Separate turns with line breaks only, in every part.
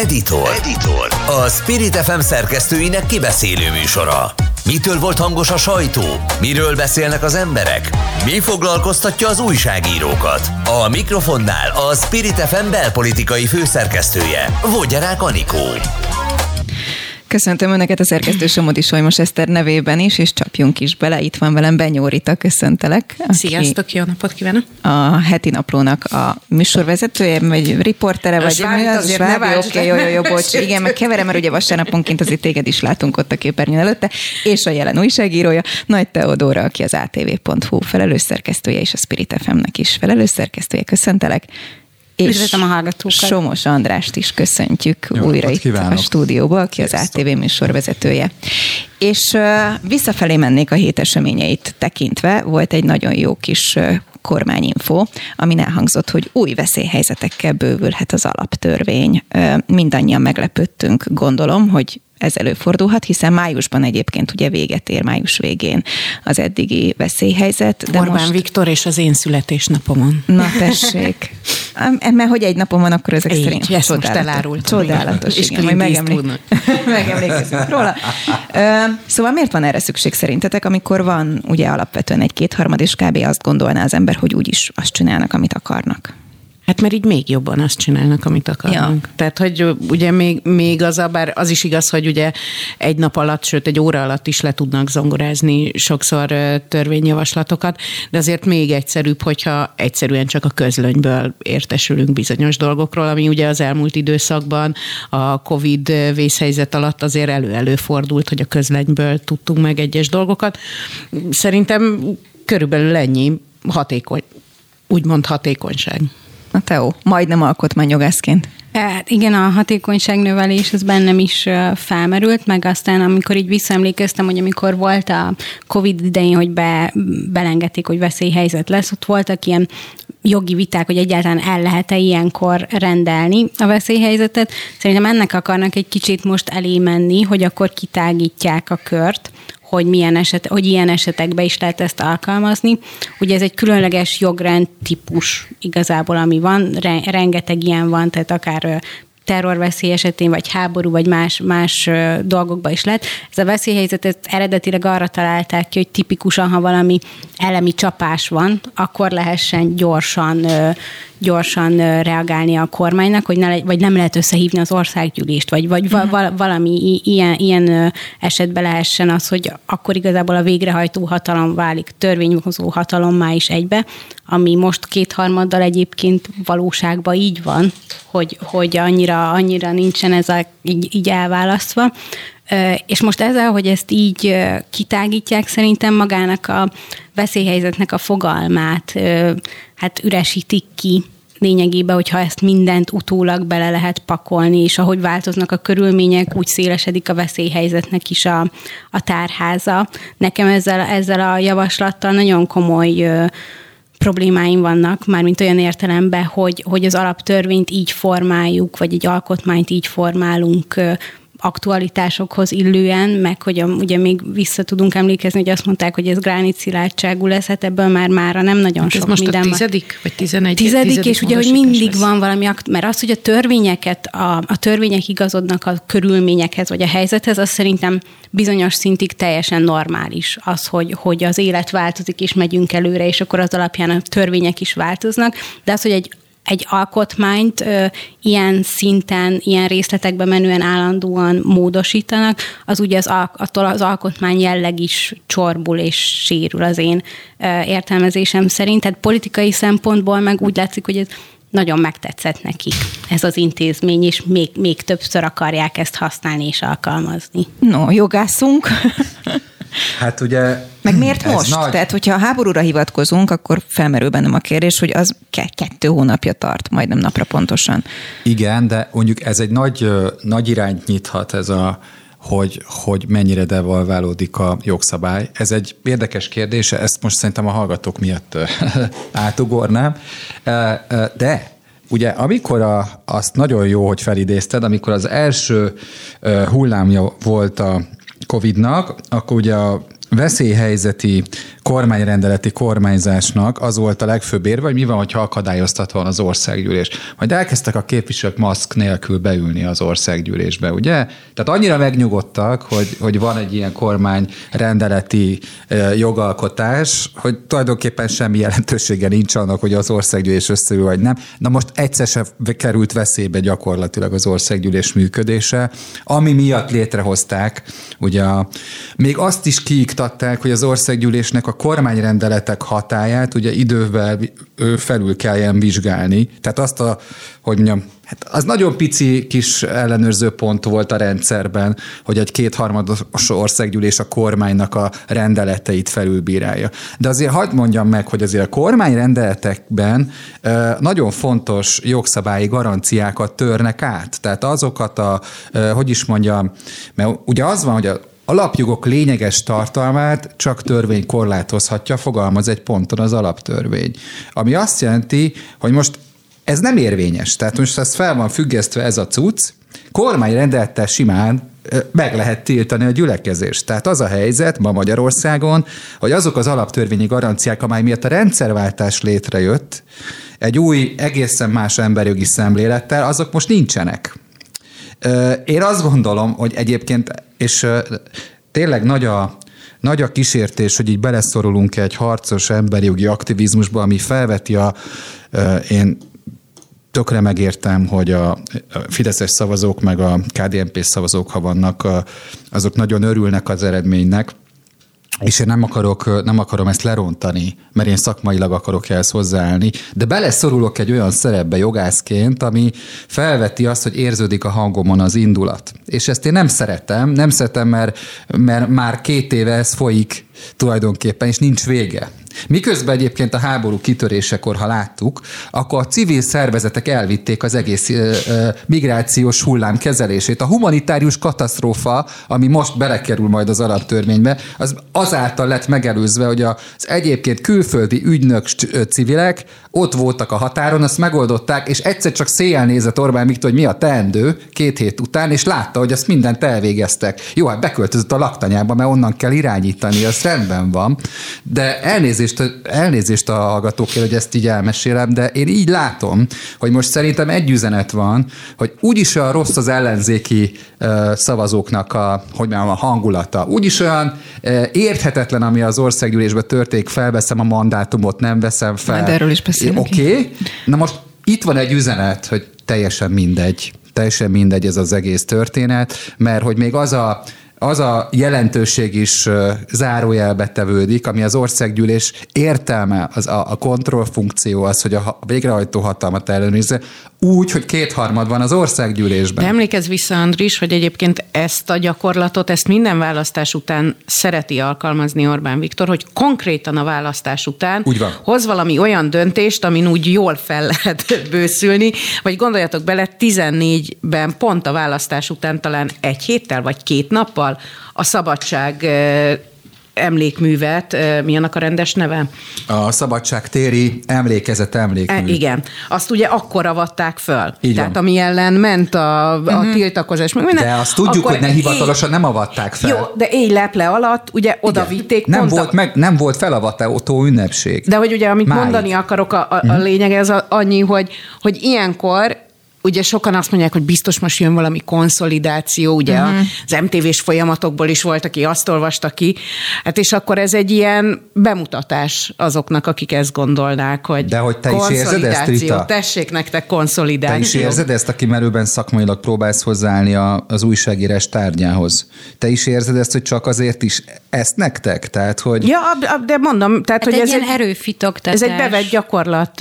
Editor. Editor. A Spirit FM szerkesztőinek kibeszélő műsora. Mitől volt hangos a sajtó? Miről beszélnek az emberek? Mi foglalkoztatja az újságírókat? A mikrofonnál a Spirit FM belpolitikai főszerkesztője, Vogyarák Anikó.
Köszöntöm Önöket a szerkesztő Somodi Solymos Eszter nevében is, és csapjunk is bele. Itt van velem Benyó Rita, köszöntelek.
Sziasztok, jó napot kívánok!
A heti naplónak a műsorvezetője, vagy riportere, vagy
mi az?
Azért ne oké, jó, jó, jó, bocs. Igen, meg keverem, mert ugye vasárnaponként azért téged is látunk ott a képernyőn előtte, és a jelen újságírója, Nagy Teodóra, aki az ATV.hu felelős szerkesztője, és a Spirit FM-nek is felelős szerkesztője. Köszöntelek
és a hallgatókat.
Somos Andrást is köszöntjük Jó, újra itt kívánok. a stúdióba, aki az ATV műsorvezetője. És uh, visszafelé mennék a hét eseményeit tekintve. Volt egy nagyon jó kis uh, kormányinfo, amin elhangzott, hogy új veszélyhelyzetekkel bővülhet az alaptörvény. Mindannyian meglepődtünk, gondolom, hogy ez előfordulhat, hiszen májusban egyébként ugye véget ér május végén az eddigi veszélyhelyzet.
De Orbán most... Viktor és az én születésnapomon.
Na tessék. Mert hogy egy napon van, akkor ezek
Így,
szerint
ezt csodálatos. most elárult.
Csodálatos, és igen, majd megemlék... megemlékezünk róla. Szóval miért van erre szükség szerintetek, amikor van ugye alapvetően egy kétharmad, és kb. azt gondolná az ember, hogy úgyis azt csinálnak, amit akarnak?
Hát mert így még jobban azt csinálnak, amit akarnak. Ja. Tehát, hogy ugye még, még az, a, bár az is igaz, hogy ugye egy nap alatt, sőt egy óra alatt is le tudnak zongorázni sokszor törvényjavaslatokat, de azért még egyszerűbb, hogyha egyszerűen csak a közlönyből értesülünk bizonyos dolgokról, ami ugye az elmúlt időszakban a Covid vészhelyzet alatt azért elő-elő fordult, hogy a közlönyből tudtunk meg egyes dolgokat. Szerintem körülbelül ennyi hatékony, úgymond hatékonyság.
Na Teó, majdnem alkotmányjogászként.
Hát igen, a hatékonyságnövelés az bennem is felmerült, meg aztán amikor így visszaemlékeztem, hogy amikor volt a Covid idején, hogy be, belengedték, hogy veszélyhelyzet lesz, ott voltak ilyen jogi viták, hogy egyáltalán el lehet-e ilyenkor rendelni a veszélyhelyzetet. Szerintem ennek akarnak egy kicsit most elé menni, hogy akkor kitágítják a kört, hogy, milyen eset, hogy ilyen esetekben is lehet ezt alkalmazni. Ugye ez egy különleges jogrend típus igazából, ami van, rengeteg ilyen van, tehát akár terrorveszély esetén, vagy háború, vagy más, más dolgokba is lehet. Ez a veszélyhelyzet ezt eredetileg arra találták ki, hogy tipikusan, ha valami elemi csapás van, akkor lehessen gyorsan gyorsan reagálni a kormánynak, hogy ne, vagy nem lehet összehívni az országgyűlést, vagy, vagy uh-huh. valami ilyen, ilyen esetben lehessen az, hogy akkor igazából a végrehajtó hatalom válik törvényhozó hatalommá is egybe, ami most kétharmaddal egyébként valóságban így van, hogy, hogy annyira, annyira nincsen ez a, így, így elválasztva. És most ezzel, hogy ezt így kitágítják, szerintem magának a veszélyhelyzetnek a fogalmát hát üresítik ki, lényegében, hogyha ezt mindent utólag bele lehet pakolni, és ahogy változnak a körülmények, úgy szélesedik a veszélyhelyzetnek is a, a tárháza. Nekem ezzel, ezzel a javaslattal nagyon komoly problémáim vannak, mármint olyan értelemben, hogy, hogy az alaptörvényt így formáljuk, vagy egy alkotmányt így formálunk aktualitásokhoz illően, meg hogy a, ugye még vissza tudunk emlékezni, hogy azt mondták, hogy ez gránit szilárdságú lesz, hát ebből már mára nem nagyon hát sok
most
minden
a tizedik, vagy tizenegy?
Tizedik, tizedik és ugye, hogy mindig lesz. van valami, mert az, hogy a törvényeket, a, a törvények igazodnak a körülményekhez, vagy a helyzethez, az szerintem bizonyos szintig teljesen normális az, hogy, hogy az élet változik, és megyünk előre, és akkor az alapján a törvények is változnak, de az, hogy egy egy alkotmányt ö, ilyen szinten, ilyen részletekben menően állandóan módosítanak, az ugye az, attól az alkotmány jelleg is csorbul és sérül az én ö, értelmezésem szerint. Tehát politikai szempontból meg úgy látszik, hogy ez nagyon megtetszett nekik ez az intézmény, és még, még többször akarják ezt használni és alkalmazni.
No, jogászunk.
Hát ugye...
Meg miért most? Nagy... Tehát, hogyha a háborúra hivatkozunk, akkor felmerül bennem a kérdés, hogy az kettő hónapja tart, majdnem napra pontosan.
Igen, de mondjuk ez egy nagy, nagy irányt nyithat ez a hogy, hogy mennyire devalválódik a jogszabály. Ez egy érdekes kérdés, ezt most szerintem a hallgatók miatt átugornám. De ugye amikor a, azt nagyon jó, hogy felidézted, amikor az első hullámja volt a Covid-nak, akkor ugye a veszélyhelyzeti kormányrendeleti kormányzásnak az volt a legfőbb érve, hogy mi van, ha akadályoztatva van az országgyűlés. Majd elkezdtek a képviselők maszk nélkül beülni az országgyűlésbe, ugye? Tehát annyira megnyugodtak, hogy, hogy van egy ilyen kormányrendeleti jogalkotás, hogy tulajdonképpen semmi jelentősége nincs annak, hogy az országgyűlés összeül vagy nem. Na most egyszer sem került veszélybe gyakorlatilag az országgyűlés működése, ami miatt létrehozták, ugye a, még azt is kiiktatták, hogy az országgyűlésnek a kormányrendeletek hatáját ugye idővel felül kelljen vizsgálni. Tehát azt a, hogy mondjam, hát az nagyon pici kis ellenőrző pont volt a rendszerben, hogy egy kétharmados országgyűlés a kormánynak a rendeleteit felülbírálja. De azért hagyd mondjam meg, hogy azért a kormányrendeletekben nagyon fontos jogszabályi garanciákat törnek át. Tehát azokat a, hogy is mondjam, mert ugye az van, hogy a alapjogok lényeges tartalmát csak törvény korlátozhatja, fogalmaz egy ponton az alaptörvény. Ami azt jelenti, hogy most ez nem érvényes. Tehát most ez fel van függesztve ez a cucc, kormányrendelettel simán meg lehet tiltani a gyülekezést. Tehát az a helyzet ma Magyarországon, hogy azok az alaptörvényi garanciák, amely miatt a rendszerváltás létrejött, egy új, egészen más emberjogi szemlélettel, azok most nincsenek. Én azt gondolom, hogy egyébként, és tényleg nagy a, nagy a kísértés, hogy így beleszorulunk egy harcos emberi jogi aktivizmusba, ami felveti a, én tökre megértem, hogy a Fideszes szavazók meg a KDNP szavazók, ha vannak, azok nagyon örülnek az eredménynek, és én nem, akarok, nem akarom ezt lerontani, mert én szakmailag akarok ehhez hozzáállni, de beleszorulok egy olyan szerepbe jogászként, ami felveti azt, hogy érződik a hangomon az indulat. És ezt én nem szeretem, nem szeretem, mert, mert már két éve ez folyik tulajdonképpen, és nincs vége. Miközben egyébként a háború kitörésekor, ha láttuk, akkor a civil szervezetek elvitték az egész ö, ö, migrációs hullám kezelését. A humanitárius katasztrófa, ami most belekerül majd az alaptörvénybe, az azáltal lett megelőzve, hogy az egyébként külföldi ügynök civilek ott voltak a határon, azt megoldották, és egyszer csak széjjel nézett Orbán Viktor, hogy mi a teendő két hét után, és látta, hogy azt mindent elvégeztek. Jó, hát beköltözött a laktanyába, mert onnan kell irányítani, az rendben van. De elnézést, elnézést a hallgatókért, hogy ezt így elmesélem, de én így látom, hogy most szerintem egy üzenet van, hogy úgyis olyan rossz az ellenzéki uh, szavazóknak a, hogy mondjam, a hangulata. Úgyis olyan uh, érthetetlen, ami az országgyűlésben történik, felveszem a mandátumot, nem veszem fel.
Majd erről is beszélünk.
Oké, okay. na most itt van egy üzenet, hogy teljesen mindegy teljesen mindegy ez az egész történet, mert hogy még az a az a jelentőség is zárójelbe tevődik, ami az országgyűlés értelme, az a, a kontrollfunkció, az, hogy a végrehajtó hatalmat ellenőrizze, úgy, hogy kétharmad van az országgyűlésben.
De emlékezz vissza, Andris, hogy egyébként ezt a gyakorlatot, ezt minden választás után szereti alkalmazni Orbán Viktor, hogy konkrétan a választás után
úgy van.
hoz valami olyan döntést, amin úgy jól fel lehet bőszülni, vagy gondoljatok bele, 14-ben pont a választás után talán egy héttel vagy két nappal a szabadság emlékművet, mi annak a rendes neve?
A Szabadságtéri emlékezet emlékmű.
E, igen. Azt ugye akkor avatták föl.
Így
Tehát ami ellen ment a, a uh-huh. tiltakozás. Minden,
de azt tudjuk, hogy ne hivatalosan éj, nem avatták fel. Jó,
de éj leple alatt ugye oda igen. vitték.
Nem volt, a... meg, nem volt felavató ünnepség.
De hogy ugye, amit Máig. mondani akarok, a, a, a mhm. lényeg ez a, annyi, hogy, hogy ilyenkor ugye sokan azt mondják, hogy biztos most jön valami konszolidáció, ugye uh-huh. az MTV-s folyamatokból is volt, aki azt olvasta ki, hát és akkor ez egy ilyen bemutatás azoknak, akik ezt gondolnák, hogy
De hogy te is érzed ezt, Rita?
Tessék nektek konszolidáció.
Te is érzed ezt, aki merőben szakmailag próbálsz hozzáállni az újságírás tárgyához? Te is érzed ezt, hogy csak azért is ezt nektek? Tehát, hogy...
Ja, de mondom, tehát,
hát
hogy
egy
ez
egy erőfitoktatás.
Ez egy bevett gyakorlat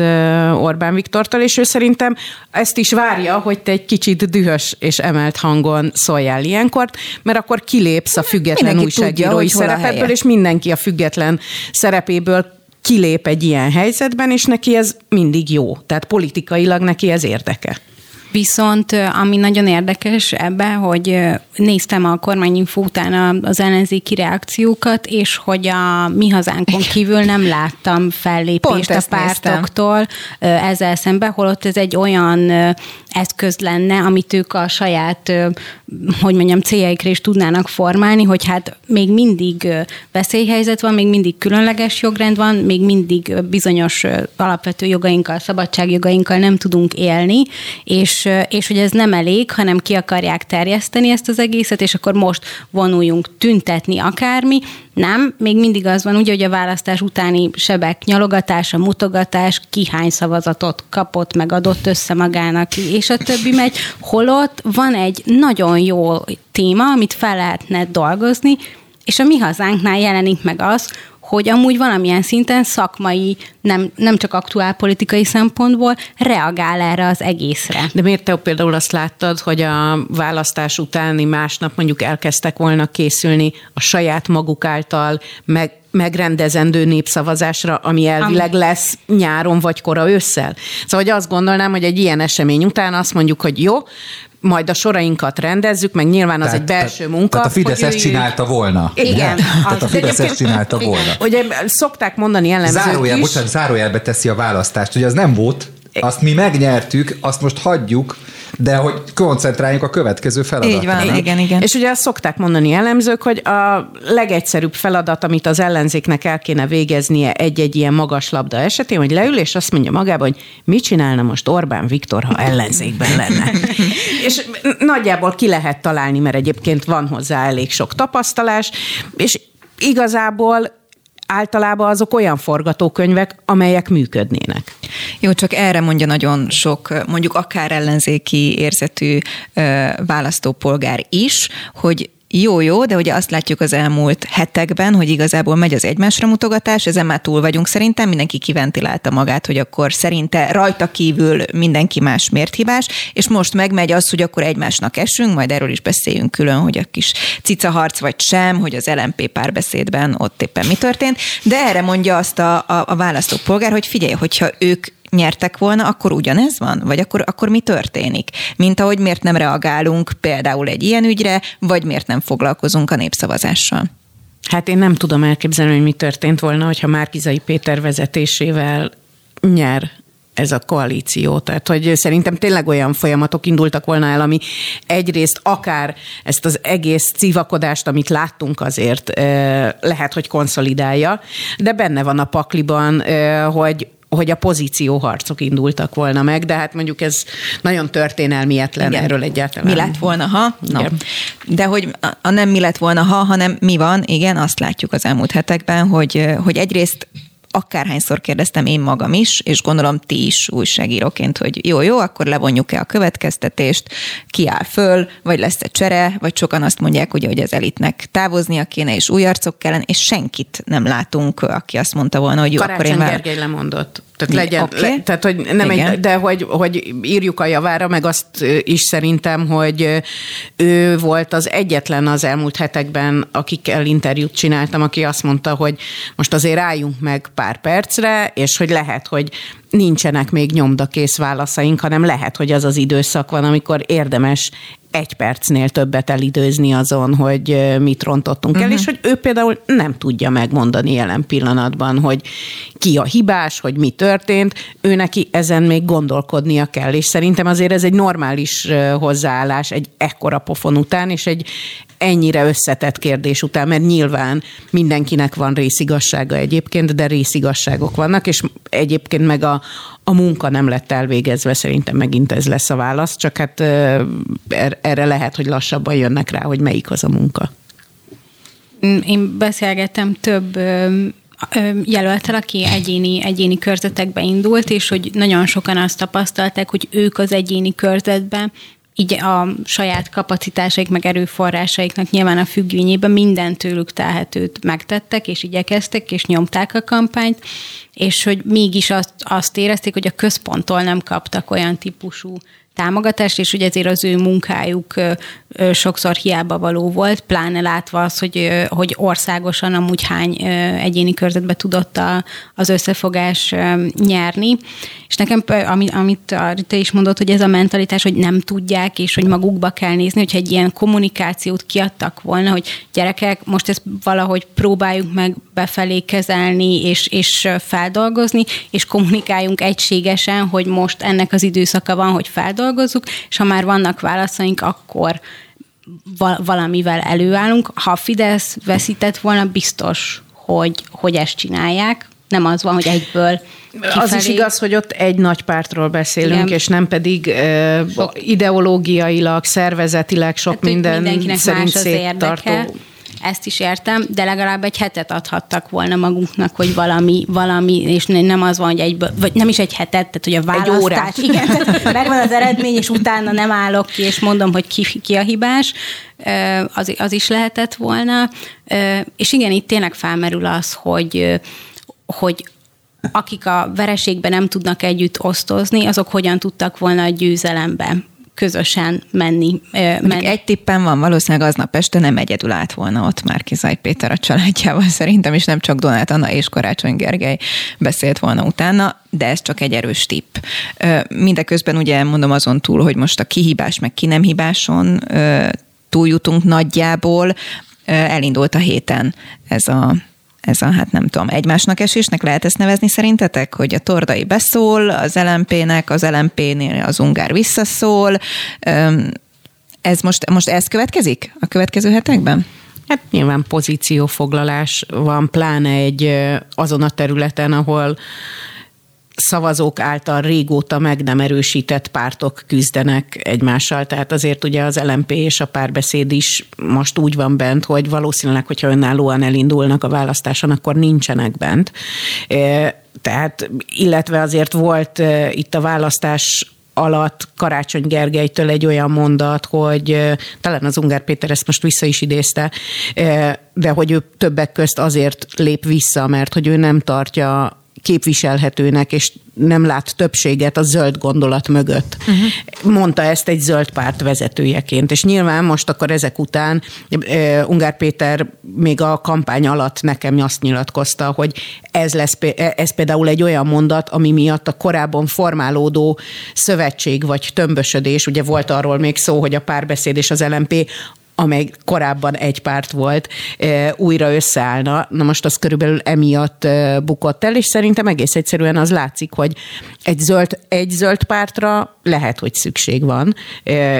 Orbán Viktortól, és ő szerintem ezt is vár várja, hogy te egy kicsit dühös és emelt hangon szóljál ilyenkor, mert akkor kilépsz a független mindenki újságírói tudja, szerepedből, és mindenki a független szerepéből kilép egy ilyen helyzetben, és neki ez mindig jó. Tehát politikailag neki ez érdeke.
Viszont ami nagyon érdekes ebben, hogy néztem a kormányinfó után az ellenzéki reakciókat, és hogy a mi hazánkon kívül nem láttam fellépést a pártoktól néztem. ezzel szemben, holott ez egy olyan eszköz lenne, amit ők a saját hogy mondjam, céljaikra is tudnának formálni, hogy hát még mindig veszélyhelyzet van, még mindig különleges jogrend van, még mindig bizonyos alapvető jogainkkal, szabadságjogainkkal nem tudunk élni, és, és hogy ez nem elég, hanem ki akarják terjeszteni ezt az egészet, és akkor most vonuljunk tüntetni akármi, nem, még mindig az van, ugye, hogy a választás utáni sebek nyalogatása, mutogatás, ki hány szavazatot kapott, meg adott össze magának, és a többi megy. Holott van egy nagyon jó téma, amit fel lehetne dolgozni, és a mi hazánknál jelenik meg az, hogy amúgy valamilyen szinten szakmai, nem, nem csak aktuál politikai szempontból reagál erre az egészre.
De miért te például azt láttad, hogy a választás utáni másnap mondjuk elkezdtek volna készülni a saját maguk által meg megrendezendő népszavazásra, ami elvileg lesz nyáron vagy kora ősszel. Szóval hogy azt gondolnám, hogy egy ilyen esemény után azt mondjuk, hogy jó, majd a sorainkat rendezzük, meg nyilván az tehát, egy belső munka.
Tehát a Fidesz ezt csinálta volna.
Igen. igen.
Tehát a Fidesz ezt csinálta volna.
Ugye szokták mondani jellemzők
Zárójel, is. Bocsánat, zárójelbe teszi a választást, hogy az nem volt, azt mi megnyertük, azt most hagyjuk, de hogy koncentráljunk a következő feladatra.
Így van, igen, igen.
És ugye azt szokták mondani elemzők, hogy a legegyszerűbb feladat, amit az ellenzéknek el kéne végeznie egy-egy ilyen magas labda esetén, hogy leül, és azt mondja magába, hogy mit csinálna most Orbán Viktor, ha ellenzékben lenne. és nagyjából ki lehet találni, mert egyébként van hozzá elég sok tapasztalás, és igazából általában azok olyan forgatókönyvek, amelyek működnének.
Jó, csak erre mondja nagyon sok, mondjuk akár ellenzéki érzetű választópolgár is, hogy jó, jó, de ugye azt látjuk az elmúlt hetekben, hogy igazából megy az egymásra mutogatás, ezen már túl vagyunk szerintem, mindenki kiventilálta magát, hogy akkor szerinte rajta kívül mindenki más miért hibás, és most megmegy az, hogy akkor egymásnak esünk, majd erről is beszéljünk külön, hogy a kis cicaharc vagy sem, hogy az LMP párbeszédben ott éppen mi történt, de erre mondja azt a, a, a választópolgár, hogy figyelj, hogyha ők nyertek volna, akkor ugyanez van? Vagy akkor, akkor mi történik? Mint ahogy miért nem reagálunk például egy ilyen ügyre, vagy miért nem foglalkozunk a népszavazással?
Hát én nem tudom elképzelni, hogy mi történt volna, hogyha Márkizai Péter vezetésével nyer ez a koalíció. Tehát, hogy szerintem tényleg olyan folyamatok indultak volna el, ami egyrészt akár ezt az egész civakodást, amit láttunk azért, lehet, hogy konszolidálja, de benne van a pakliban, hogy hogy a pozícióharcok indultak volna meg, de hát mondjuk ez nagyon történelmietlen Igen. erről egyáltalán.
Mi lett volna, ha? No. De hogy a nem mi lett volna, ha, hanem mi van, igen, azt látjuk az elmúlt hetekben, hogy, hogy egyrészt akárhányszor kérdeztem én magam is, és gondolom ti is újságíróként, hogy jó, jó, akkor levonjuk-e a következtetést, ki áll föl, vagy lesz-e csere, vagy sokan azt mondják, ugye, hogy az elitnek távoznia kéne, és új arcok kellene, és senkit nem látunk, aki azt mondta volna, hogy jó,
Karácsony
akkor én
már... Gergely lemondott. Tehát legyen, okay. le, tehát hogy nem egy, de hogy, hogy írjuk a javára, meg azt is szerintem, hogy ő volt az egyetlen az elmúlt hetekben, akikkel interjút csináltam, aki azt mondta, hogy most azért álljunk meg pár percre, és hogy lehet, hogy nincsenek még nyomdakész válaszaink, hanem lehet, hogy az az időszak van, amikor érdemes egy percnél többet elidőzni azon, hogy mit rontottunk uh-huh. el, és hogy ő például nem tudja megmondani jelen pillanatban, hogy ki a hibás, hogy mi történt, ő neki ezen még gondolkodnia kell, és szerintem azért ez egy normális hozzáállás egy ekkora pofon után, és egy ennyire összetett kérdés után, mert nyilván mindenkinek van részigassága egyébként, de részigasságok vannak, és egyébként meg a, a munka nem lett elvégezve, szerintem megint ez lesz a válasz, csak hát er, erre lehet, hogy lassabban jönnek rá, hogy melyik az a munka.
Én beszélgettem több jelöltel, aki egyéni, egyéni körzetekbe indult, és hogy nagyon sokan azt tapasztalták, hogy ők az egyéni körzetben így a saját kapacitásaik, meg erőforrásaiknak nyilván a függvényében minden tőlük telhetőt megtettek, és igyekeztek, és nyomták a kampányt, és hogy mégis azt, azt érezték, hogy a központtól nem kaptak olyan típusú támogatást, és ugye ezért az ő munkájuk sokszor hiába való volt, pláne látva az, hogy, hogy országosan amúgy hány egyéni körzetbe tudott a, az összefogás nyerni. És nekem, amit, amit Rita is mondott, hogy ez a mentalitás, hogy nem tudják, és hogy magukba kell nézni, hogyha egy ilyen kommunikációt kiadtak volna, hogy gyerekek, most ezt valahogy próbáljuk meg befelé kezelni, és, és feldolgozni, és kommunikáljunk egységesen, hogy most ennek az időszaka van, hogy feldolgozzuk, és ha már vannak válaszaink, akkor valamivel előállunk. Ha a Fidesz veszített volna, biztos, hogy, hogy ezt csinálják. Nem az van, hogy egyből
Kifelé. Az is igaz, hogy ott egy nagy pártról beszélünk, Igen. és nem pedig uh, ideológiailag, szervezetileg sok hát, minden szerint széttartó
ezt is értem, de legalább egy hetet adhattak volna magunknak, hogy valami, valami, és nem az van, hogy egy, vagy nem is egy hetet, tehát hogy a választás, egy órát. igen, tehát megvan az eredmény, és utána nem állok ki, és mondom, hogy ki, ki a hibás, az, az is lehetett volna. És igen, itt tényleg felmerül az, hogy hogy akik a vereségben nem tudnak együtt osztozni, azok hogyan tudtak volna a győzelembe közösen menni. menni.
Egy tippen van, valószínűleg aznap este nem egyedül állt volna ott már Kizaj Péter a családjával szerintem, és nem csak Donát Anna és Karácsony Gergely beszélt volna utána, de ez csak egy erős tipp. Mindeközben ugye mondom azon túl, hogy most a kihibás meg ki nem hibáson túljutunk nagyjából, elindult a héten ez a ez a, hát nem tudom, egymásnak esésnek lehet ezt nevezni szerintetek, hogy a Tordai beszól, az LMP-nek, az LMP-nél az Ungár visszaszól. Ez most, most ez következik a következő hetekben?
Hát nyilván pozíciófoglalás van, pláne egy azon a területen, ahol szavazók által régóta meg nem erősített pártok küzdenek egymással, tehát azért ugye az LMP és a párbeszéd is most úgy van bent, hogy valószínűleg, hogyha önállóan elindulnak a választáson, akkor nincsenek bent. Tehát, illetve azért volt itt a választás alatt Karácsony Gergelytől egy olyan mondat, hogy talán az Ungár Péter ezt most vissza is idézte, de hogy ő többek közt azért lép vissza, mert hogy ő nem tartja képviselhetőnek, és nem lát többséget a zöld gondolat mögött. Uh-huh. Mondta ezt egy zöld párt vezetőjeként. És nyilván most akkor ezek után uh, Ungár Péter még a kampány alatt nekem azt nyilatkozta, hogy ez, lesz, ez például egy olyan mondat, ami miatt a korábban formálódó szövetség vagy tömbösödés, ugye volt arról még szó, hogy a párbeszéd és az LMP amely korábban egy párt volt, újra összeállna. Na most az körülbelül emiatt bukott el, és szerintem egész egyszerűen az látszik, hogy egy zöld, egy zöld pártra lehet, hogy szükség van,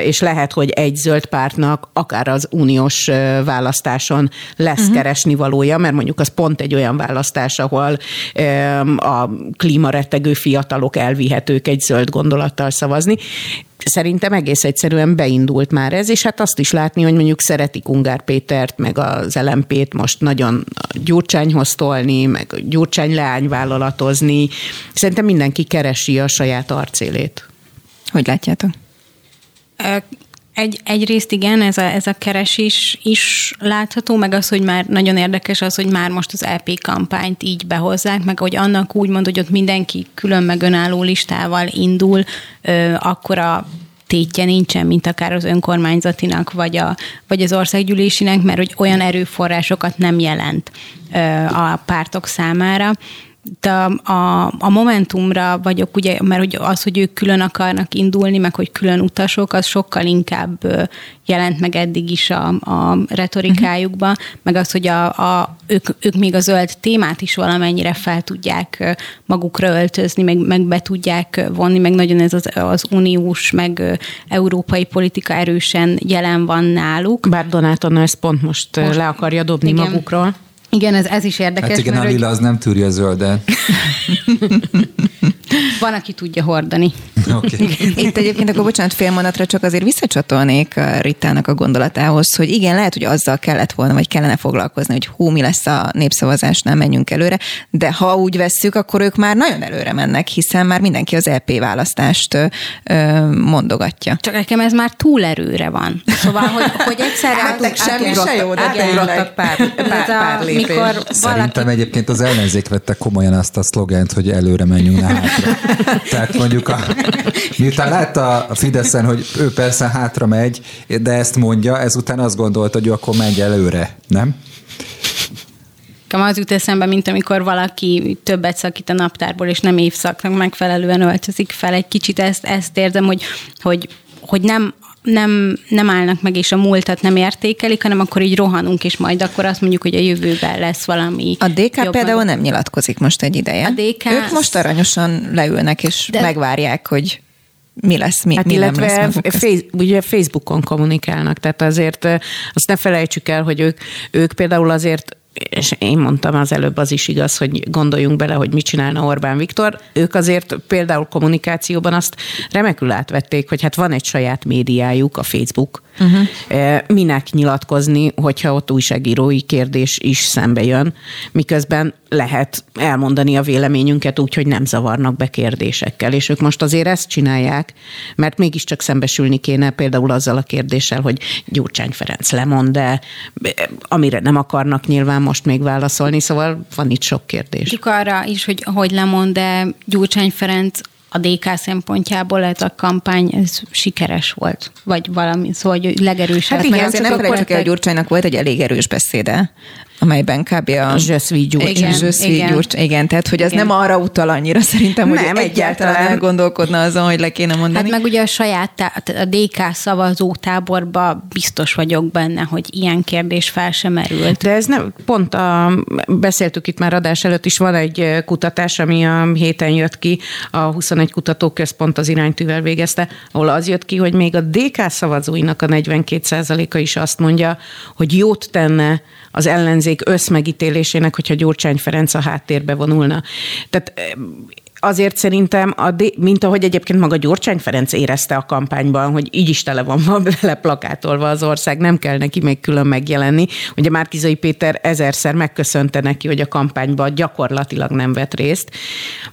és lehet, hogy egy zöld pártnak akár az uniós választáson lesz uh-huh. keresni valója, mert mondjuk az pont egy olyan választás, ahol a klímarettegő fiatalok elvihetők egy zöld gondolattal szavazni, szerintem egész egyszerűen beindult már ez, és hát azt is látni, hogy mondjuk szeretik Ungár Pétert, meg az LMP-t most nagyon Gyurcsányhoz tolni, meg Gyurcsány leányvállalatozni. Szerintem mindenki keresi a saját arcélét.
Hogy látjátok?
Egy, egyrészt igen, ez a, ez a keresés is látható, meg az, hogy már nagyon érdekes az, hogy már most az EP kampányt így behozzák, meg hogy annak úgy mond, hogy ott mindenki külön meg önálló listával indul, akkor a tétje nincsen, mint akár az önkormányzatinak, vagy, a, vagy az országgyűlésinek, mert hogy olyan erőforrásokat nem jelent a pártok számára de a, a Momentumra vagyok, ugye, mert hogy az, hogy ők külön akarnak indulni, meg hogy külön utasok, az sokkal inkább jelent meg eddig is a, a retorikájukba, uh-huh. meg az, hogy a, a, ők, ők még a zöld témát is valamennyire fel tudják magukra öltözni, meg, meg be tudják vonni, meg nagyon ez az, az uniós, meg európai politika erősen jelen van náluk.
Bár Donátonna ezt pont most, most le akarja dobni igen. magukról.
Igen, ez, ez is érdekes. Hát
igen, mert, a lila hogy... az nem tűrje a zöldet.
Van, aki tudja hordani.
Okay. Itt egyébként akkor bocsánat, fél monatra csak azért visszacsatolnék a Ritának a gondolatához, hogy igen, lehet, hogy azzal kellett volna, vagy kellene foglalkozni, hogy hú, mi lesz a népszavazás, nem menjünk előre, de ha úgy vesszük, akkor ők már nagyon előre mennek, hiszen már mindenki az EP választást ö, mondogatja.
Csak nekem ez már túl erőre van. Szóval, hogy, hogy egyszerre...
Hát, semmi se jó, de pár, pár, pár, pár lépés.
Szerintem egyébként az ellenzék vette komolyan azt a szlogent, hogy előre menjünk, ne hátra. Tehát mondjuk a, miután látta a Fideszen, hogy ő persze hátra megy, de ezt mondja, ezután azt gondolta, hogy ő akkor megy előre, nem?
Nekem az jut eszembe, mint amikor valaki többet szakít a naptárból, és nem évszaknak megfelelően öltözik fel egy kicsit. Ezt, ezt érzem, hogy, hogy hogy nem nem, nem állnak meg, és a múltat nem értékelik, hanem akkor így rohanunk, és majd akkor azt mondjuk, hogy a jövőben lesz valami.
A DK jobban. például nem nyilatkozik most egy ideje. A DK... Ők most aranyosan leülnek, és de... megvárják, hogy mi lesz, mi,
hát
mi
illetve nem lesz face, ugye Facebookon kommunikálnak, tehát azért azt ne felejtsük el, hogy ők, ők például azért és én mondtam az előbb, az is igaz, hogy gondoljunk bele, hogy mit csinálna Orbán Viktor. Ők azért például kommunikációban azt remekül átvették, hogy hát van egy saját médiájuk, a Facebook, uh-huh. minek nyilatkozni, hogyha ott újságírói kérdés is szembe jön, miközben lehet elmondani a véleményünket úgy, hogy nem zavarnak be kérdésekkel. És ők most azért ezt csinálják, mert mégiscsak szembesülni kéne például azzal a kérdéssel, hogy Gyurcsány Ferenc lemond, de amire nem akarnak nyilván most még válaszolni, szóval van itt sok kérdés.
Csak arra is, hogy hogy lemond, de Gyurcsány Ferenc a DK szempontjából ez a kampány ez sikeres volt, vagy valami, szóval hogy legerősebb.
Hát igen, azért nem felejtsük el, hogy Gyurcsánynak volt egy elég erős beszéde, amelyben kb. a...
Zsöszvi
Gyurcsány. Igen, Zsöszvi igen. Igen, tehát hogy az igen. nem arra utal annyira szerintem, hogy nem, egyáltalán elgondolkodna azon, hogy le kéne mondani.
Hát meg ugye a saját, a DK szavazó táborba biztos vagyok benne, hogy ilyen kérdés fel sem merült.
De ez nem, pont a, beszéltük itt már adás előtt is, van egy kutatás, ami a héten jött ki, a 21 kutatóközpont az iránytűvel végezte, ahol az jött ki, hogy még a DK szavazóinak a 42%-a is azt mondja, hogy jót tenne az ellenzék összmegítélésének, hogyha Gyurcsány Ferenc a háttérbe vonulna. Tehát azért szerintem, a, mint ahogy egyébként maga Gyurcsány Ferenc érezte a kampányban, hogy így is tele van vele plakátolva az ország, nem kell neki még külön megjelenni. Ugye Márkizai Péter ezerszer megköszönte neki, hogy a kampányban gyakorlatilag nem vett részt.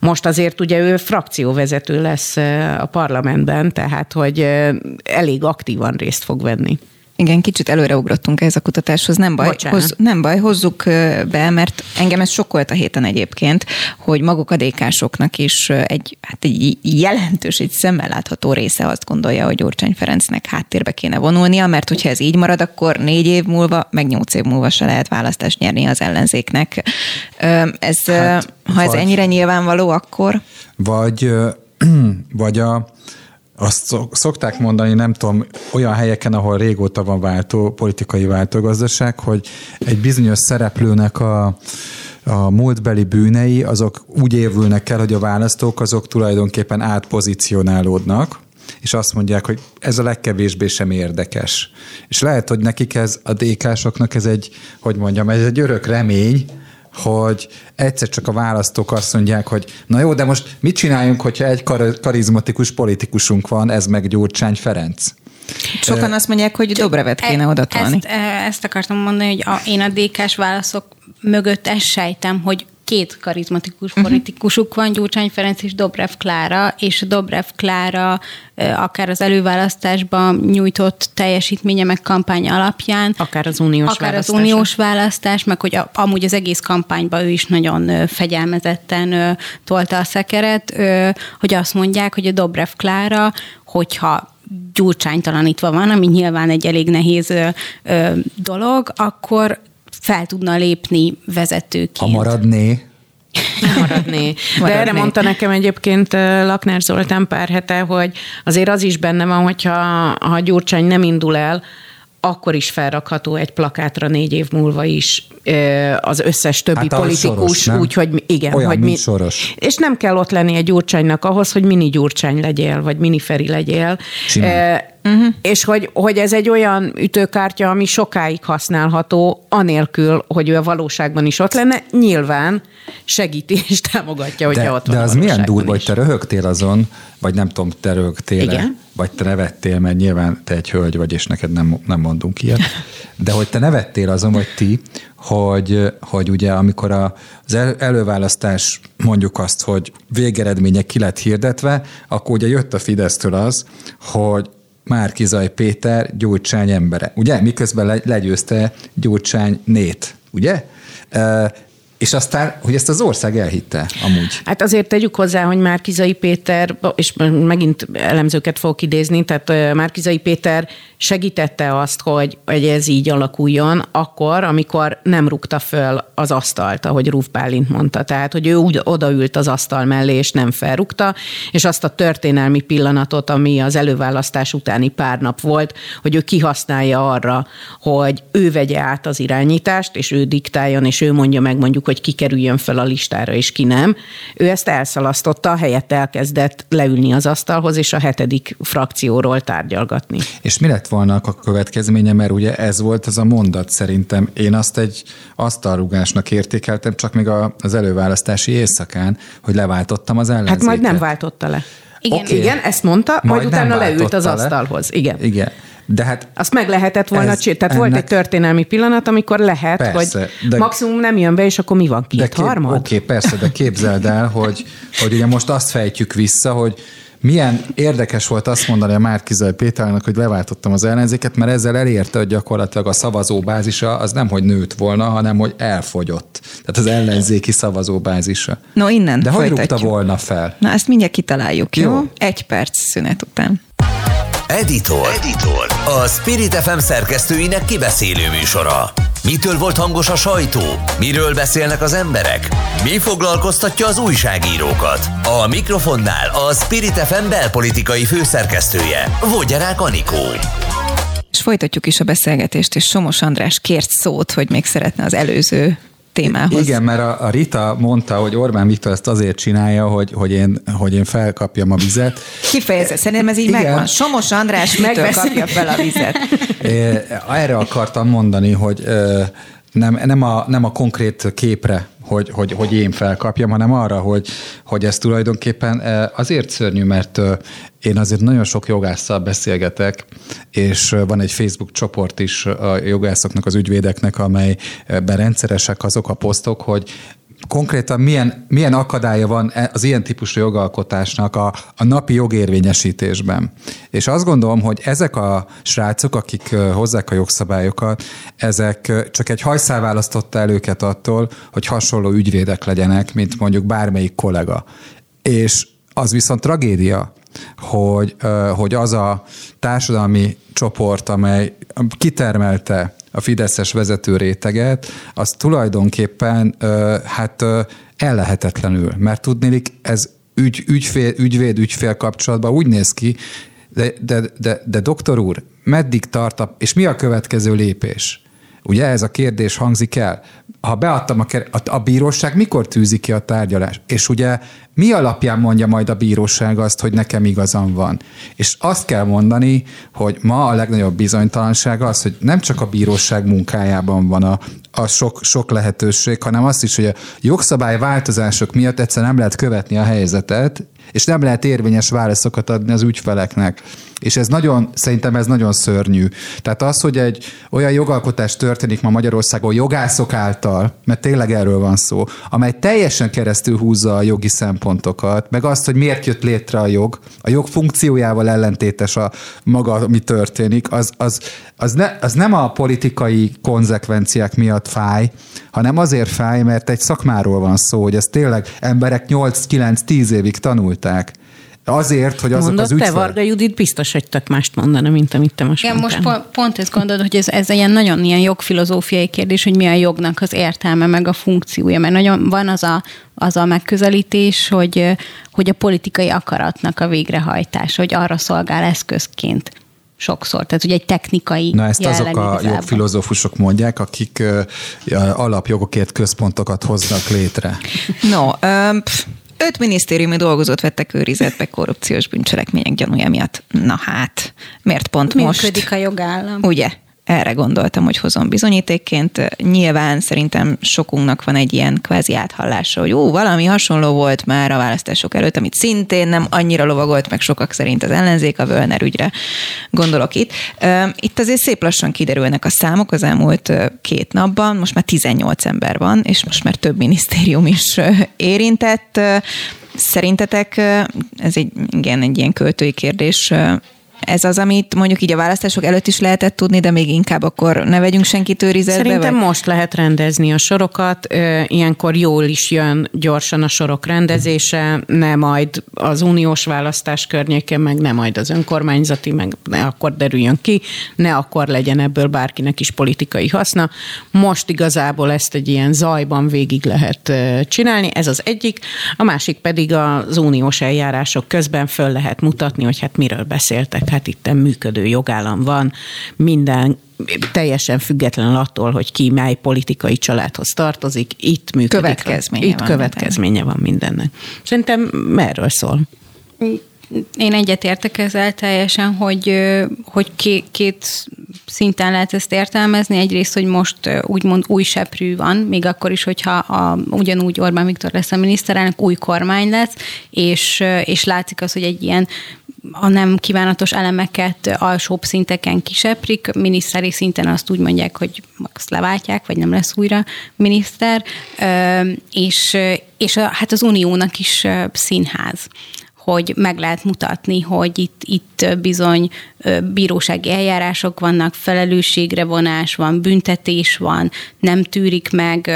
Most azért ugye ő frakcióvezető lesz a parlamentben, tehát hogy elég aktívan részt fog venni.
Igen, kicsit előreugrottunk ehhez a kutatáshoz, nem baj, hoz, nem baj, hozzuk be, mert engem ez sokkolt a héten egyébként, hogy maguk a dékásoknak is egy, hát egy jelentős, egy szemmel látható része azt gondolja, hogy Gyurcsány Ferencnek háttérbe kéne vonulnia, mert hogyha ez így marad, akkor négy év múlva, meg nyolc év múlva se lehet választást nyerni az ellenzéknek. Ez, hát, ha ez vagy, ennyire nyilvánvaló, akkor...
Vagy, vagy a azt szokták mondani, nem tudom, olyan helyeken, ahol régóta van váltó, politikai váltógazdaság, hogy egy bizonyos szereplőnek a, a múltbeli bűnei, azok úgy évülnek el, hogy a választók azok tulajdonképpen átpozícionálódnak, és azt mondják, hogy ez a legkevésbé sem érdekes. És lehet, hogy nekik ez, a DK-soknak ez egy, hogy mondjam, ez egy örök remény, hogy egyszer csak a választók azt mondják, hogy na jó, de most mit csináljunk, hogyha egy kar- karizmatikus politikusunk van, ez meg Gyurcsány Ferenc?
Sokan azt mondják, hogy Dobrevet kéne oda
Ezt, ezt akartam mondani, hogy a, én a DK-s válaszok mögött ezt sejtem, hogy két karizmatikus uh-huh. politikusuk van, Gyurcsány Ferenc és Dobrev Klára, és Dobrev Klára akár az előválasztásban nyújtott teljesítménye meg kampány alapján.
Akár az uniós
akár az uniós választás, meg hogy a, amúgy az egész kampányban ő is nagyon fegyelmezetten tolta a szekeret, hogy azt mondják, hogy a Dobrev Klára, hogyha gyurcsánytalanítva van, ami nyilván egy elég nehéz dolog, akkor fel tudna lépni vezetőként.
Ha maradné,
maradni. De erre mondta nekem egyébként Lakner Zoltán pár hete, hogy azért az is benne van, hogyha ha Gyurcsány nem indul el, akkor is felrakható egy plakátra négy év múlva is az összes többi hát politikus, úgyhogy igen.
Olyan,
hogy
mi, Soros.
És nem kell ott lenni egy Gyurcsánynak ahhoz, hogy mini Gyurcsány legyél, vagy mini Feri legyél. Simán. Uh-huh. És hogy, hogy ez egy olyan ütőkártya, ami sokáig használható, anélkül, hogy ő a valóságban is ott lenne. Nyilván segíti és támogatja, hogyha
de,
ott
van De az milyen durva, hogy te röhögtél azon, vagy nem tudom, te röhögtél vagy te nevettél, mert nyilván te egy hölgy vagy, és neked nem, nem mondunk ilyet. De hogy te nevettél azon, vagy ti, hogy, hogy ugye amikor az előválasztás mondjuk azt, hogy végeredmények ki lett hirdetve, akkor ugye jött a Fidesztől az, hogy Márkizaj Péter Gyurcsány embere, ugye? Miközben legyőzte Gyurcsány nét, ugye? És aztán, hogy ezt az ország elhitte amúgy.
Hát azért tegyük hozzá, hogy Márkizai Péter, és megint elemzőket fogok idézni, tehát Márkizai Péter segítette azt, hogy, hogy ez így alakuljon, akkor, amikor nem rúgta föl az asztalt, ahogy Rúf Bálint mondta. Tehát, hogy ő úgy odaült az asztal mellé, és nem felrúgta, és azt a történelmi pillanatot, ami az előválasztás utáni pár nap volt, hogy ő kihasználja arra, hogy ő vegye át az irányítást, és ő diktáljon, és ő mondja meg mondjuk, hogy ki kerüljön fel a listára, és ki nem. Ő ezt elszalasztotta, helyett elkezdett leülni az asztalhoz, és a hetedik frakcióról tárgyalgatni.
És mi lett volna a következménye, mert ugye ez volt az a mondat szerintem. Én azt egy asztalrugásnak értékeltem, csak még az előválasztási éjszakán, hogy leváltottam az ellenzéket.
Hát majd nem váltotta le. Igen, okay. igen ezt mondta, majd, majd utána leült az asztalhoz. Igen.
Igen. De hát
Azt meg lehetett volna csinálni. Tehát ennek... volt egy történelmi pillanat, amikor lehet, persze, hogy de... maximum nem jön be, és akkor mi van? Két de kép... harmad?
Oké, okay, persze, de képzeld el, hogy, hogy ugye most azt fejtjük vissza, hogy milyen érdekes volt azt mondani a Márkizaj Péternek, hogy leváltottam az ellenzéket, mert ezzel elérte, hogy gyakorlatilag a szavazóbázisa az nem, hogy nőtt volna, hanem, hogy elfogyott. Tehát az ellenzéki szavazóbázisa.
No, innen
De folytatjuk. hogy rúgta volna fel?
Na, ezt mindjárt kitaláljuk, jó? jó? Egy perc szünet után.
Editor. Editor. A Spirit FM szerkesztőinek kibeszélő műsora. Mitől volt hangos a sajtó? Miről beszélnek az emberek? Mi foglalkoztatja az újságírókat? A mikrofonnál a Spirit FM belpolitikai főszerkesztője, Vogyarák Anikó.
És folytatjuk is a beszélgetést, és Somos András kért szót, hogy még szeretne az előző témához.
Igen, mert a, a Rita mondta, hogy Orbán Viktor ezt azért csinálja, hogy, hogy, én, hogy én felkapjam a vizet.
Kifejezze, szerintem ez így Igen. megvan. Somos András mitől kapja fel a vizet?
Erre akartam mondani, hogy nem, nem, a, nem a konkrét képre, hogy, hogy, hogy én felkapjam, hanem arra, hogy, hogy ez tulajdonképpen azért szörnyű, mert én azért nagyon sok jogásszal beszélgetek, és van egy Facebook csoport is a jogászoknak, az ügyvédeknek, amelyben rendszeresek azok a posztok, hogy konkrétan milyen, milyen akadálya van e- az ilyen típusú jogalkotásnak a, a napi jogérvényesítésben. És azt gondolom, hogy ezek a srácok, akik hozzák a jogszabályokat, ezek csak egy hajszál választotta el őket attól, hogy hasonló ügyvédek legyenek, mint mondjuk bármelyik kollega. És az viszont tragédia, hogy, hogy az a társadalmi csoport, amely kitermelte a Fideszes vezető réteget, az tulajdonképpen hát ellehetetlenül, mert tudnélik ez ügy, ügyfél, ügyvéd-ügyfél kapcsolatban úgy néz ki, de, de, de, de doktor úr, meddig tart, a, és mi a következő lépés? Ugye ez a kérdés hangzik el. Ha beadtam a, a, a bíróság, mikor tűzi ki a tárgyalás? És ugye mi alapján mondja majd a bíróság azt, hogy nekem igazam van? És azt kell mondani, hogy ma a legnagyobb bizonytalanság az, hogy nem csak a bíróság munkájában van a, a sok, sok lehetőség, hanem azt is, hogy a jogszabály változások miatt egyszer nem lehet követni a helyzetet, és nem lehet érvényes válaszokat adni az ügyfeleknek. És ez nagyon, szerintem ez nagyon szörnyű. Tehát az, hogy egy olyan jogalkotás történik ma Magyarországon jogászok által, mert tényleg erről van szó, amely teljesen keresztül húzza a jogi szempontokat, meg azt, hogy miért jött létre a jog, a jog funkciójával ellentétes a maga, ami történik, az, az, az, ne, az nem a politikai konzekvenciák miatt fáj, hanem azért fáj, mert egy szakmáról van szó, hogy ez tényleg emberek 8-9-10 évig tanulták. Azért, hogy azok
Mondott
az ügyfel...
te, Varga Judit, biztos, hogy tök mást mondana, mint amit te most
Igen, most pont, pont ezt gondolod, hogy ez, ez ilyen nagyon ilyen jogfilozófiai kérdés, hogy mi a jognak az értelme, meg a funkciója, mert nagyon van az a, az a megközelítés, hogy, hogy a politikai akaratnak a végrehajtás, hogy arra szolgál eszközként sokszor. Tehát ugye egy technikai
Na ezt azok a igazából. jogfilozófusok mondják, akik uh, alapjogokért központokat hoznak létre.
No, um, Öt minisztériumi dolgozót vettek őrizetbe korrupciós bűncselekmények gyanúja miatt. Na hát, miért pont
Működik
most?
Működik a jogállam.
Ugye? Erre gondoltam, hogy hozom bizonyítékként. Nyilván szerintem sokunknak van egy ilyen kvázi áthallása, hogy ó, valami hasonló volt már a választások előtt, amit szintén nem annyira lovagolt meg sokak szerint az ellenzék, a Völner ügyre gondolok itt. Itt azért szép lassan kiderülnek a számok az elmúlt két napban, most már 18 ember van, és most már több minisztérium is érintett. Szerintetek, ez egy, igen, egy ilyen költői kérdés, ez az, amit mondjuk így a választások előtt is lehetett tudni, de még inkább akkor ne vegyünk senkit őrizetbe?
Szerintem vagy? most lehet rendezni a sorokat, ilyenkor jól is jön gyorsan a sorok rendezése, ne majd az uniós választás környéken, meg ne majd az önkormányzati, meg ne akkor derüljön ki, ne akkor legyen ebből bárkinek is politikai haszna. Most igazából ezt egy ilyen zajban végig lehet csinálni, ez az egyik, a másik pedig az uniós eljárások közben föl lehet mutatni, hogy hát miről beszéltek hát itt működő jogállam van, minden teljesen független attól, hogy ki mely politikai családhoz tartozik, itt működik.
Következménye
itt van következménye minden. van mindennek. Szerintem erről szól.
Én egyetértek ezzel teljesen, hogy, hogy két, két szinten lehet ezt értelmezni. Egyrészt, hogy most úgymond új seprű van, még akkor is, hogyha a, ugyanúgy Orbán Viktor lesz a miniszterelnök, új kormány lesz, és, és látszik az, hogy egy ilyen a nem kívánatos elemeket alsóbb szinteken kiseprik, miniszteri szinten azt úgy mondják, hogy azt leváltják, vagy nem lesz újra miniszter, és, és a, hát az uniónak is színház hogy meg lehet mutatni, hogy itt, itt bizony bírósági eljárások vannak, felelősségre vonás van, büntetés van, nem tűrik meg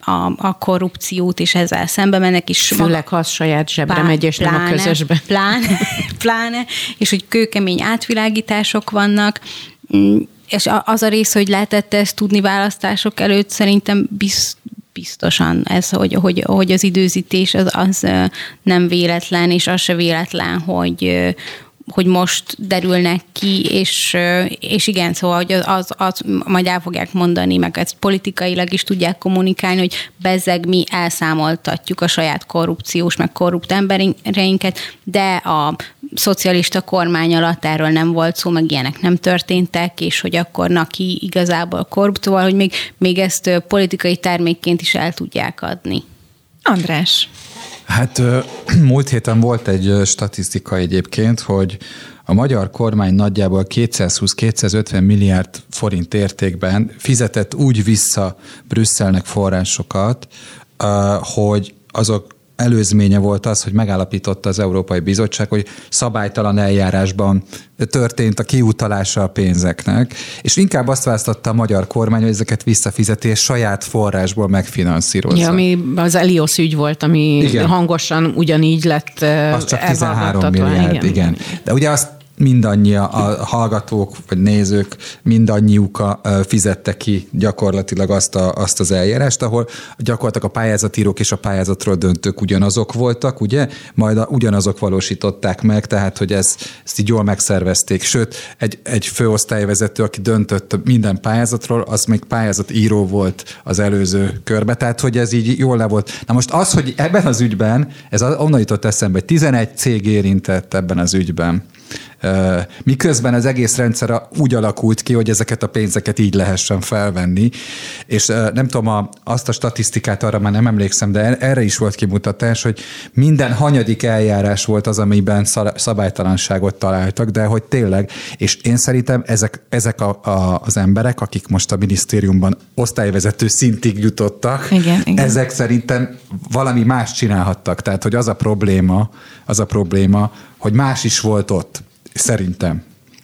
a, a korrupciót, és ezzel szembe mennek is.
Főleg, ha az saját zsebre megy, és pláne, nem a közösbe.
Pláne, pláne, és hogy kőkemény átvilágítások vannak, mm, és az a rész, hogy lehetett ezt tudni választások előtt, szerintem biz, biztosan. Ez, hogy, hogy, hogy az időzítés az, az nem véletlen, és az se véletlen, hogy, hogy most derülnek ki, és, és igen, szóval hogy az, az, az majd el fogják mondani, meg ezt politikailag is tudják kommunikálni, hogy bezzeg mi elszámoltatjuk a saját korrupciós, meg korrupt embereinket, de a szocialista kormány alatt erről nem volt szó, meg ilyenek nem történtek, és hogy akkor Naki igazából korrupt, szóval, hogy még, még ezt politikai termékként is el tudják adni.
András.
Hát múlt héten volt egy statisztika egyébként, hogy a magyar kormány nagyjából 220-250 milliárd forint értékben fizetett úgy vissza Brüsszelnek forrásokat, hogy azok előzménye volt az, hogy megállapította az Európai Bizottság, hogy szabálytalan eljárásban történt a kiutalása a pénzeknek, és inkább azt választotta a magyar kormány, hogy ezeket visszafizeti, és saját forrásból megfinanszírozza.
Ja, ami az Elios ügy volt, ami igen. hangosan ugyanígy lett
Az csak 13 milliárd, igen. igen. De ugye azt mindannyi a hallgatók vagy nézők mindannyiuk fizette ki gyakorlatilag azt, a, azt az eljárást, ahol gyakorlatilag a pályázatírók és a pályázatról döntők ugyanazok voltak, ugye? Majd a, ugyanazok valósították meg, tehát hogy ez, ezt így jól megszervezték. Sőt, egy, egy főosztályvezető, aki döntött minden pályázatról, az még pályázatíró volt az előző körbe, tehát hogy ez így jól le volt. Na most az, hogy ebben az ügyben, ez onnan jutott eszembe, hogy 11 cég érintett ebben az ügyben. Miközben az egész rendszer úgy alakult ki, hogy ezeket a pénzeket így lehessen felvenni, és nem tudom, a, azt a statisztikát arra már nem emlékszem, de erre is volt kimutatás, hogy minden hanyadik eljárás volt az, amiben szabálytalanságot találtak, de hogy tényleg, és én szerintem ezek, ezek a, a, az emberek, akik most a minisztériumban osztályvezető szintig jutottak, igen, igen. ezek szerintem valami más csinálhattak. Tehát, hogy az a probléma, az a probléma, hogy más is volt ott. Szerintem.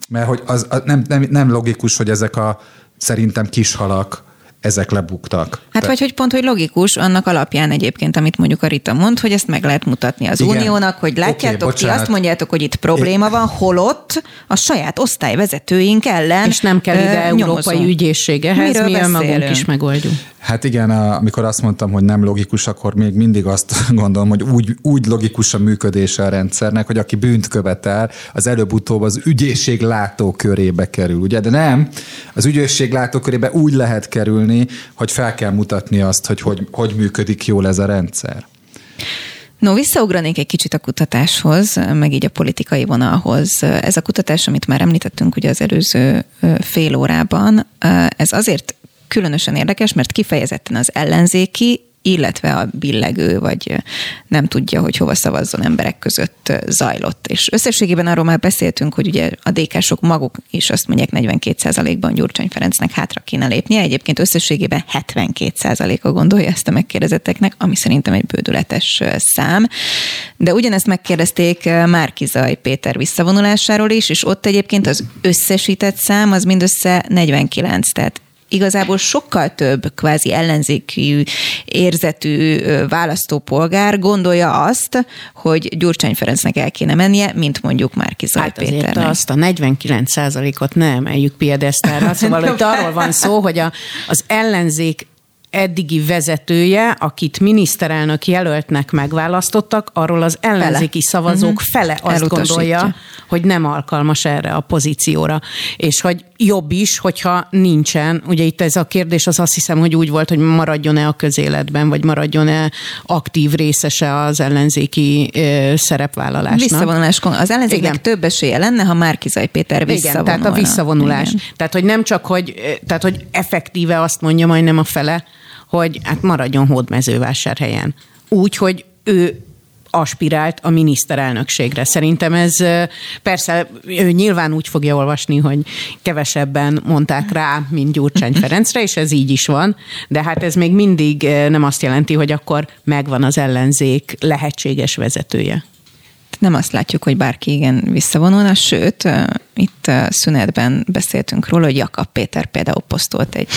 Mert hogy az, az nem, nem, nem logikus, hogy ezek a szerintem kis halak, ezek lebuktak.
Hát Te... vagy hogy pont, hogy logikus, annak alapján egyébként, amit mondjuk a Rita mond, hogy ezt meg lehet mutatni az Igen. uniónak, hogy látjátok, okay, ti azt mondjátok, hogy itt probléma van, holott a saját osztályvezetőink ellen
És nem kell ide uh, európai ügyészség ehhez, mi magunk is megoldjuk.
Hát igen, amikor azt mondtam, hogy nem logikus, akkor még mindig azt gondolom, hogy úgy, úgy logikus a működése a rendszernek, hogy aki bűnt követel, az előbb-utóbb az ügyészség látókörébe kerül, ugye? De nem, az ügyészség látókörébe úgy lehet kerülni, hogy fel kell mutatni azt, hogy hogy, hogy működik jól ez a rendszer.
No, visszaugranék egy kicsit a kutatáshoz, meg így a politikai vonalhoz. Ez a kutatás, amit már említettünk ugye az előző fél órában, ez azért különösen érdekes, mert kifejezetten az ellenzéki, illetve a billegő, vagy nem tudja, hogy hova szavazzon emberek között zajlott. És összességében arról már beszéltünk, hogy ugye a DK-sok maguk is azt mondják 42%-ban Gyurcsány Ferencnek hátra kéne lépnie, egyébként összességében 72%-a gondolja ezt a megkérdezetteknek, ami szerintem egy bődületes szám. De ugyanezt megkérdezték Márkizaj Péter visszavonulásáról is, és ott egyébként az összesített szám az mindössze 49, tehát igazából sokkal több kvázi ellenzékű érzetű választópolgár gondolja azt, hogy Gyurcsány Ferencnek el kéne mennie, mint mondjuk Márki Zaj hát Péternek.
azt a 49 ot nem emeljük piedesztára, szóval hogy arról van szó, hogy a, az ellenzék eddigi vezetője, akit miniszterelnök jelöltnek megválasztottak, arról az ellenzéki fele. szavazók uh-huh. fele azt gondolja, hogy nem alkalmas erre a pozícióra. És hogy jobb is, hogyha nincsen. Ugye itt ez a kérdés az azt hiszem, hogy úgy volt, hogy maradjon-e a közéletben, vagy maradjon-e aktív részese az ellenzéki ö, szerepvállalásnak.
Visszavonulás. Az ellenzéknek Igen. több esélye lenne, ha Márkizaj Péter visszavonulna.
Igen, tehát a visszavonulás. Igen. Tehát, hogy nem csak, hogy, tehát, hogy effektíve azt mondja majdnem a fele, hogy hát maradjon hódmezővásárhelyen. Úgy, hogy ő aspirált a miniszterelnökségre. Szerintem ez persze ő nyilván úgy fogja olvasni, hogy kevesebben mondták rá, mint Gyurcsány Ferencre, és ez így is van, de hát ez még mindig nem azt jelenti, hogy akkor megvan az ellenzék lehetséges vezetője
nem azt látjuk, hogy bárki igen visszavonulna, sőt, itt szünetben beszéltünk róla, hogy Jakab Péter például posztolt egy,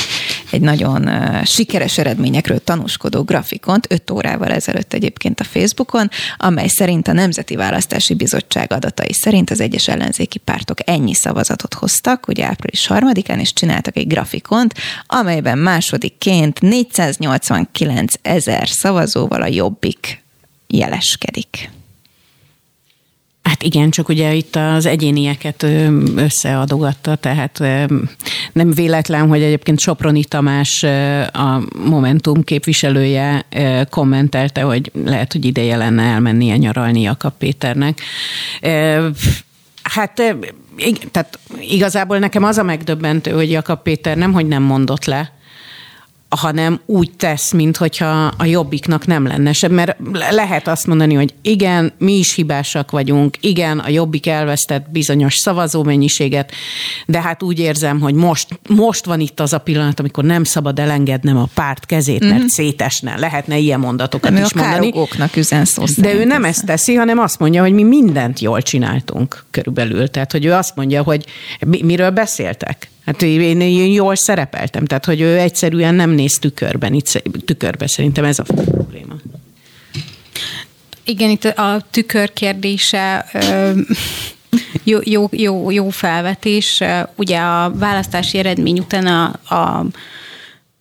egy nagyon sikeres eredményekről tanúskodó grafikont, öt órával ezelőtt egyébként a Facebookon, amely szerint a Nemzeti Választási Bizottság adatai szerint az egyes ellenzéki pártok ennyi szavazatot hoztak, ugye április harmadikán, és csináltak egy grafikont, amelyben másodikként 489 ezer szavazóval a Jobbik jeleskedik.
Hát igen, csak ugye itt az egyénieket összeadogatta, tehát nem véletlen, hogy egyébként Soproni Tamás a Momentum képviselője kommentelte, hogy lehet, hogy ideje lenne elmennie nyaralni Jakab Péternek. Hát tehát igazából nekem az a megdöbbentő, hogy Jakab Péter nem, hogy nem mondott le, hanem úgy tesz, mintha a jobbiknak nem lenne sem, mert lehet azt mondani, hogy igen, mi is hibásak vagyunk, igen, a jobbik elvesztett bizonyos szavazómennyiséget, de hát úgy érzem, hogy most, most van itt az a pillanat, amikor nem szabad elengednem a párt kezét, mert mm-hmm. szétesne, lehetne ilyen mondatokat nem, is mondani.
üzen szó
De ő nem ezt teszi, hanem azt mondja, hogy mi mindent jól csináltunk körülbelül. Tehát, hogy ő azt mondja, hogy miről beszéltek? Hát én, én jól szerepeltem, tehát hogy ő egyszerűen nem néz tükörben, itt, tükörbe szerintem ez a probléma.
Igen, itt a tükör kérdése jó, jó, jó, jó felvetés. Ugye a választási eredmény után a, a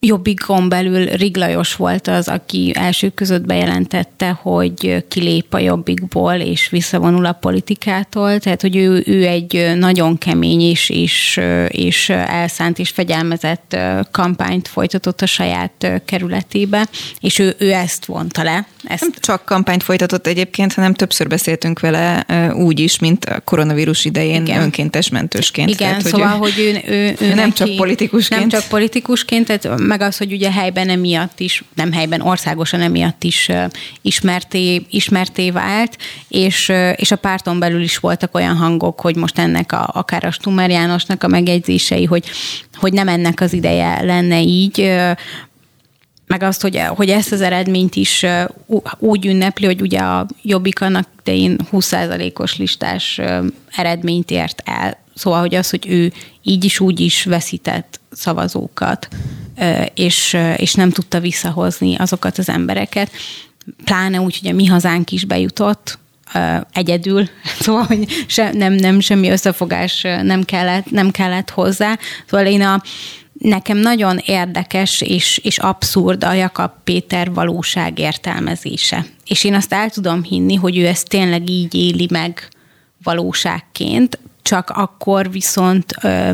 Jobbikon belül Riglajos volt az, aki első között bejelentette, hogy kilép a Jobbikból és visszavonul a politikától, tehát hogy ő, ő egy nagyon kemény és, és, és elszánt és fegyelmezett kampányt folytatott a saját kerületébe, és ő, ő ezt vonta le. Ezt.
Nem csak kampányt folytatott egyébként, hanem többször beszéltünk vele úgy is, mint a koronavírus idején Igen. önkéntes mentősként.
Igen, tehát, szóval, hogy ő, ő, ő, ő
nem neki, csak politikusként.
Nem csak politikusként, tehát meg az, hogy ugye helyben emiatt is, nem helyben, országosan emiatt is ismerté, ismerté vált, és, és a párton belül is voltak olyan hangok, hogy most ennek a, akár a Stummer Jánosnak a megjegyzései, hogy, hogy nem ennek az ideje lenne így, meg azt, hogy, hogy ezt az eredményt is úgy ünnepli, hogy ugye a Jobbik annak idején 20%-os listás eredményt ért el. Szóval, hogy az, hogy ő így is úgy is veszített szavazókat, és, és nem tudta visszahozni azokat az embereket, pláne úgy, hogy a mi hazánk is bejutott, egyedül, szóval, hogy se, nem, nem semmi összefogás nem kellett, nem kellett hozzá. Szóval én a, nekem nagyon érdekes és, és abszurd a Jakab Péter valóság értelmezése. És én azt el tudom hinni, hogy ő ezt tényleg így éli meg valóságként, csak akkor viszont ö,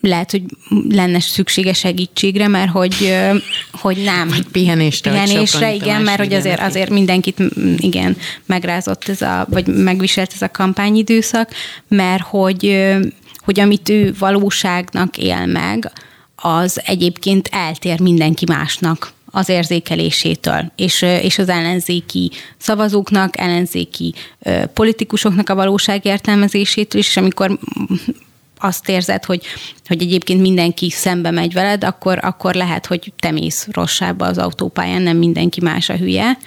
lehet, hogy lenne szüksége segítségre, mert hogy, hogy nem.
Vagy pihenésre.
Pihenésre, igen, mert hogy azért, azért mindenkit igen, megrázott ez a, vagy megviselt ez a kampányidőszak, mert hogy, hogy amit ő valóságnak él meg, az egyébként eltér mindenki másnak az érzékelésétől, és, és az ellenzéki szavazóknak, ellenzéki politikusoknak a valóság értelmezésétől is, és amikor azt érzed, hogy, hogy egyébként mindenki szembe megy veled, akkor, akkor lehet, hogy te mész rosszába az autópályán, nem mindenki más a hülye.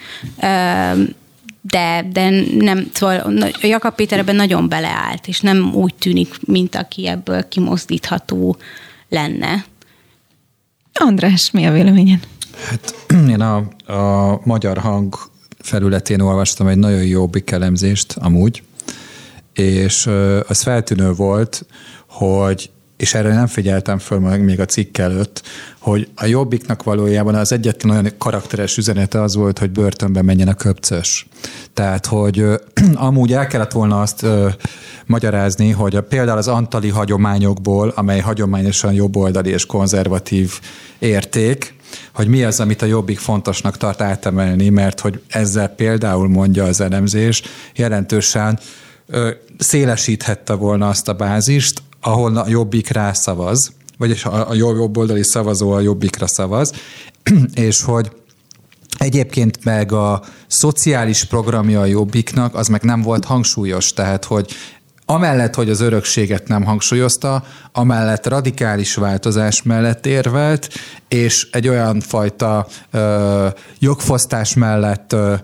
De, de nem, szóval Jakab Péter ebben nagyon beleállt, és nem úgy tűnik, mint aki ebből kimozdítható lenne.
András, mi a véleményed?
Hát én a, a magyar hang felületén olvastam egy nagyon jó elemzést amúgy, és az feltűnő volt, hogy és erre nem figyeltem föl még a cikk előtt, hogy a Jobbiknak valójában az egyetlen olyan karakteres üzenete az volt, hogy börtönbe menjen a köpcös. Tehát, hogy amúgy el kellett volna azt ö, magyarázni, hogy a, például az antali hagyományokból, amely hagyományosan jobboldali és konzervatív érték, hogy mi az, amit a Jobbik fontosnak tart átemelni, mert hogy ezzel például mondja az elemzés, jelentősen ö, szélesíthette volna azt a bázist, ahol a Jobbik rászavaz, vagyis a, a jobboldali szavazó a Jobbikra szavaz, és hogy Egyébként meg a szociális programja a Jobbiknak, az meg nem volt hangsúlyos, tehát hogy amellett, hogy az örökséget nem hangsúlyozta, amellett radikális változás mellett érvelt, és egy olyan fajta ö, jogfosztás mellett ö,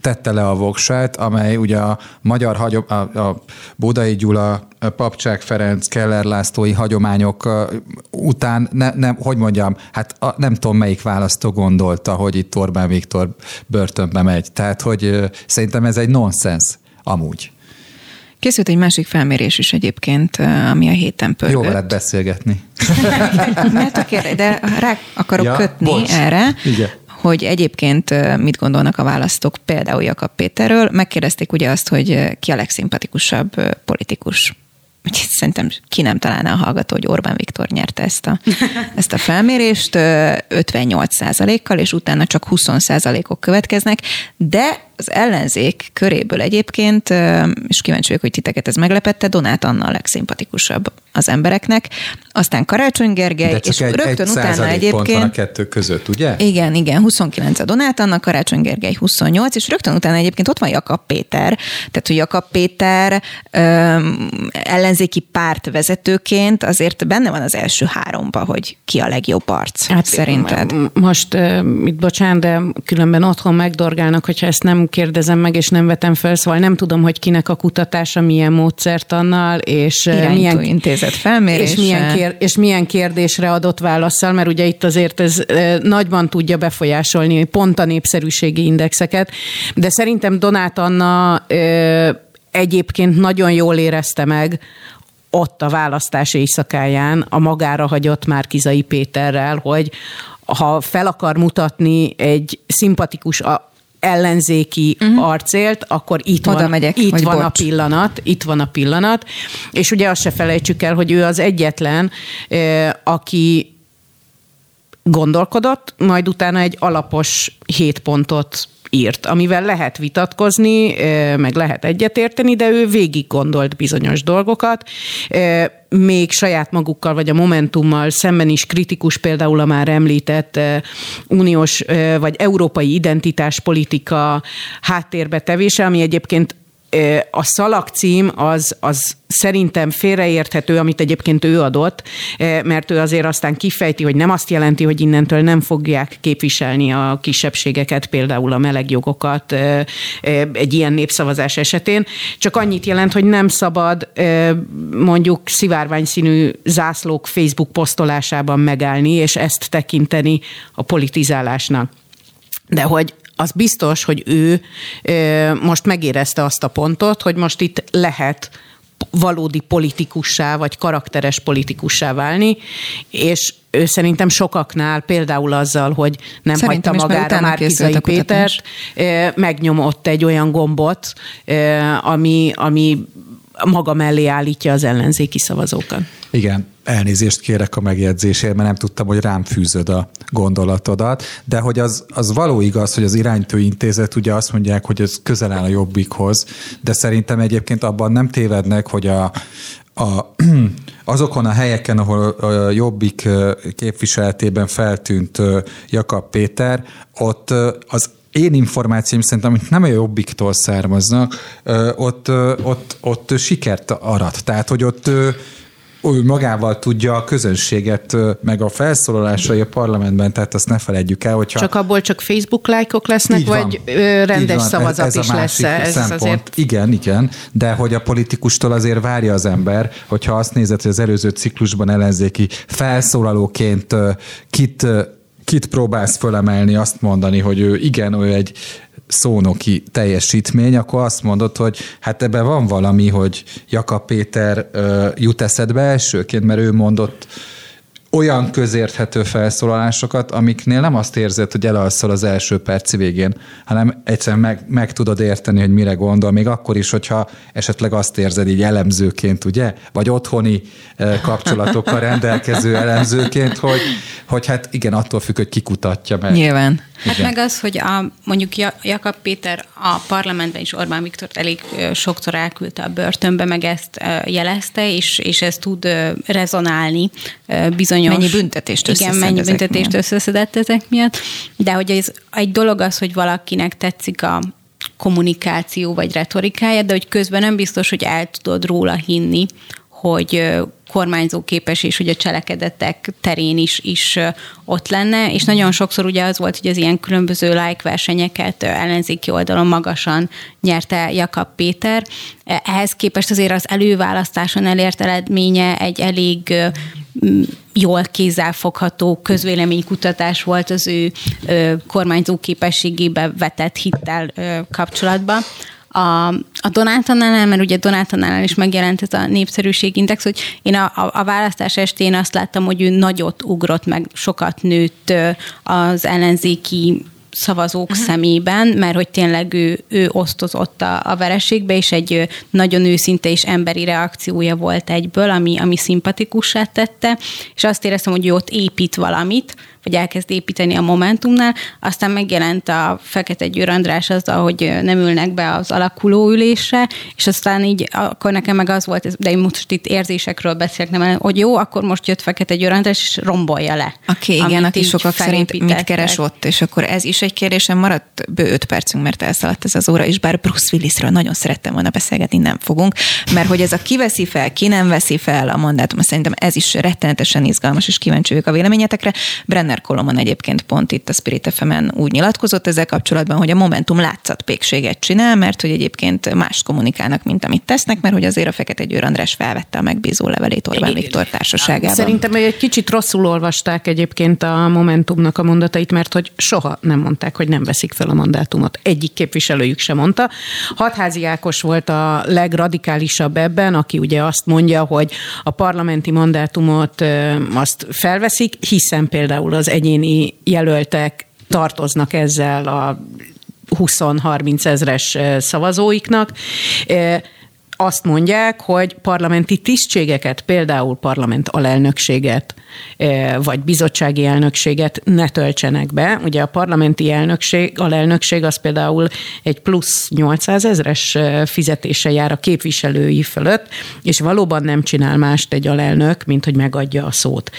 tette le a voksát, amely ugye a magyar hagyom, a, a Budai Gyula, a Papcsák Ferenc, Keller Lászlói hagyományok után, ne, nem, hogy mondjam, hát a, nem tudom melyik választó gondolta, hogy itt Orbán Viktor börtönbe megy. Tehát, hogy szerintem ez egy nonsens amúgy.
Készült egy másik felmérés is egyébként, ami a héten pörgött.
Jó veled beszélgetni.
Mert a kérdés, de rá akarok ja, kötni bocs. erre, Igen. Hogy egyébként mit gondolnak a választók például Jakab Péterről. Megkérdezték ugye azt, hogy ki a legszimpatikusabb politikus Úgyhogy szerintem ki nem találná a hallgató, hogy Orbán Viktor nyerte ezt a, ezt a felmérést 58 kal és utána csak 20 ok következnek, de az ellenzék köréből egyébként, és kíváncsi vagyok, hogy titeket ez meglepette, Donát Anna a legszimpatikusabb az embereknek, aztán Karácsony Gergely,
De csak és egy, rögtön egy utána egyébként... Pont van a kettő között, ugye?
Igen, igen, 29 a Donát Anna, Karácsony Gergely 28, és rögtön utána egyébként ott van Jakab Péter, tehát hogy Jakab Péter öm, ellenzéki párt vezetőként azért benne van az első háromba, hogy ki a legjobb arc, hát, szerinted?
Most, itt bocsánat, de különben otthon megdorgálnak, hogyha ezt nem kérdezem meg, és nem vetem fel, szóval nem tudom, hogy kinek a kutatása milyen módszertannal, és
Irányító milyen intézet felmérése.
És milyen, kér, és milyen kérdésre adott válaszsal, mert ugye itt azért ez nagyban tudja befolyásolni pont a népszerűségi indexeket, de szerintem Donát Anna egyébként nagyon jól érezte meg ott a választás éjszakáján a magára hagyott Márkizai Péterrel, hogy ha fel akar mutatni egy szimpatikus ellenzéki uh-huh. arcélt, akkor itt Oda van, megyek, itt van a pillanat, itt van a pillanat, és ugye azt se felejtsük el, hogy ő az egyetlen, aki gondolkodott, majd utána egy alapos hét pontot írt, amivel lehet vitatkozni, meg lehet egyetérteni, de ő végig gondolt bizonyos dolgokat, még saját magukkal vagy a Momentummal szemben is kritikus, például a már említett uniós vagy európai identitáspolitika háttérbe tevése, ami egyébként a szalagcím az, az szerintem félreérthető, amit egyébként ő adott, mert ő azért aztán kifejti, hogy nem azt jelenti, hogy innentől nem fogják képviselni a kisebbségeket, például a melegjogokat egy ilyen népszavazás esetén, csak annyit jelent, hogy nem szabad mondjuk szivárványszínű zászlók Facebook posztolásában megállni, és ezt tekinteni a politizálásnak. De hogy az biztos, hogy ő most megérezte azt a pontot, hogy most itt lehet valódi politikussá, vagy karakteres politikussá válni, és ő szerintem sokaknál, például azzal, hogy nem szerintem hagyta magára már Kizai Pétert, megnyomott egy olyan gombot, ami, ami maga mellé állítja az ellenzéki szavazókat.
Igen, elnézést kérek a megjegyzésért, mert nem tudtam, hogy rám fűzöd a gondolatodat, de hogy az, az való igaz, hogy az iránytő intézet ugye azt mondják, hogy ez közel áll a jobbikhoz, de szerintem egyébként abban nem tévednek, hogy a, a, azokon a helyeken, ahol a Jobbik képviseletében feltűnt Jakab Péter, ott az én információim szerintem, amit nem a jobbiktól származnak, ott, ott, ott sikert arat. Tehát, hogy ott ő magával tudja a közönséget, meg a felszólalásai a parlamentben, tehát azt ne felejtjük el, hogyha...
Csak abból csak Facebook lájkok lesznek, vagy rendes van, szavazat ez, ez is lesz ez szempont. azért...
Igen, igen, de hogy a politikustól azért várja az ember, hogyha azt nézed, hogy az előző ciklusban ellenzéki felszólalóként kit kit próbálsz fölemelni, azt mondani, hogy ő igen, ő egy szónoki teljesítmény, akkor azt mondod, hogy hát ebben van valami, hogy Jakab Péter ö, jut eszedbe elsőként, mert ő mondott olyan közérthető felszólalásokat, amiknél nem azt érzed, hogy elalszol az első perc végén, hanem egyszerűen meg, meg tudod érteni, hogy mire gondol, még akkor is, hogyha esetleg azt érzed így elemzőként, ugye? Vagy otthoni eh, kapcsolatokkal rendelkező elemzőként, hogy, hogy hát igen, attól függ, hogy kikutatja meg.
Nyilván.
Hát Igen. meg az, hogy a, mondjuk Jakab Péter a parlamentben is Orbán Viktor elég sokszor elküldte a börtönbe, meg ezt jelezte, és, és ez tud rezonálni bizonyos...
Mennyi büntetést
Igen, mennyi büntetést miatt. összeszedett ezek miatt. De hogy ez egy dolog az, hogy valakinek tetszik a kommunikáció vagy retorikája, de hogy közben nem biztos, hogy el tudod róla hinni, hogy kormányzó képes, és hogy a cselekedetek terén is, is ott lenne, és nagyon sokszor ugye az volt, hogy az ilyen különböző like versenyeket ellenzéki oldalon magasan nyerte Jakab Péter. Ehhez képest azért az előválasztáson elért eredménye egy elég jól kézzelfogható közvéleménykutatás volt az ő kormányzó képességébe vetett hittel kapcsolatban a, a Donátannál, mert ugye Donátannál is megjelent ez a népszerűségindex, hogy én a, a, a választás estén azt láttam, hogy ő nagyot ugrott, meg sokat nőtt az ellenzéki szavazók uh-huh. szemében, mert hogy tényleg ő, ő osztozott a, a vereségbe, és egy nagyon őszinte és emberi reakciója volt egyből, ami, ami szimpatikussá tette, és azt éreztem, hogy ő ott épít valamit, vagy elkezd építeni a Momentumnál, aztán megjelent a Fekete Győr András azzal, hogy nem ülnek be az alakuló ülésre, és aztán így akkor nekem meg az volt, de én most itt érzésekről beszélek, nem, hogy jó, akkor most jött Fekete Győr András, és rombolja le.
Okay, igen, aki sokak szerint mit keres ott, és akkor ez is egy kérdésem maradt bő öt percünk, mert elszaladt ez az óra, és bár Bruce Willisről nagyon szerettem volna beszélgetni, nem fogunk, mert hogy ez a kiveszi fel, ki nem veszi fel a mandátum, szerintem ez is rettenetesen izgalmas, és kíváncsi vagyok a véleményetekre. Brenner Brenner Kolomon egyébként pont itt a Spirit fm úgy nyilatkozott ezzel kapcsolatban, hogy a Momentum látszatpékséget csinál, mert hogy egyébként más kommunikálnak, mint amit tesznek, mert hogy azért a Fekete Győr András felvette a megbízó levelét Orbán Viktor társaságában.
Szerintem egy kicsit rosszul olvasták egyébként a Momentumnak a mondatait, mert hogy soha nem mondták, hogy nem veszik fel a mandátumot. Egyik képviselőjük sem mondta. Hatházi Ákos volt a legradikálisabb ebben, aki ugye azt mondja, hogy a parlamenti mandátumot azt felveszik, hiszen például az egyéni jelöltek tartoznak ezzel a 20-30 ezres szavazóiknak azt mondják, hogy parlamenti tisztségeket, például parlament alelnökséget, vagy bizottsági elnökséget ne töltsenek be. Ugye a parlamenti elnökség, alelnökség az például egy plusz 800 ezres fizetése jár a képviselői fölött, és valóban nem csinál mást egy alelnök, mint hogy megadja a szót.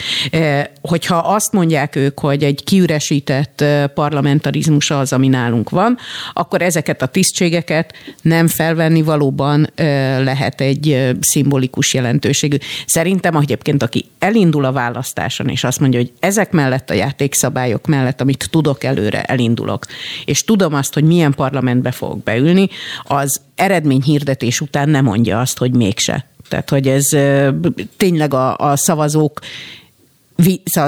Hogyha azt mondják ők, hogy egy kiüresített parlamentarizmus az, ami nálunk van, akkor ezeket a tisztségeket nem felvenni valóban lehet egy szimbolikus jelentőségű. Szerintem egyébként, aki elindul a választáson, és azt mondja, hogy ezek mellett a játékszabályok mellett, amit tudok előre, elindulok, és tudom azt, hogy milyen parlamentbe fogok beülni, az eredményhirdetés után nem mondja azt, hogy mégse. Tehát, hogy ez tényleg a, a szavazók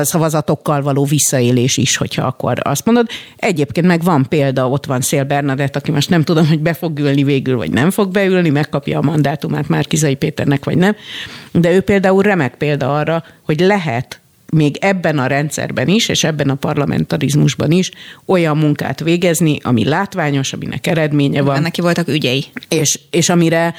szavazatokkal való visszaélés is, hogyha akkor azt mondod. Egyébként meg van példa, ott van Szél Bernadett, aki most nem tudom, hogy be fog ülni végül, vagy nem fog beülni, megkapja a mandátumát már Kizai Péternek, vagy nem. De ő például remek példa arra, hogy lehet még ebben a rendszerben is, és ebben a parlamentarizmusban is olyan munkát végezni, ami látványos, aminek eredménye van.
Neki voltak ügyei.
És, és amire,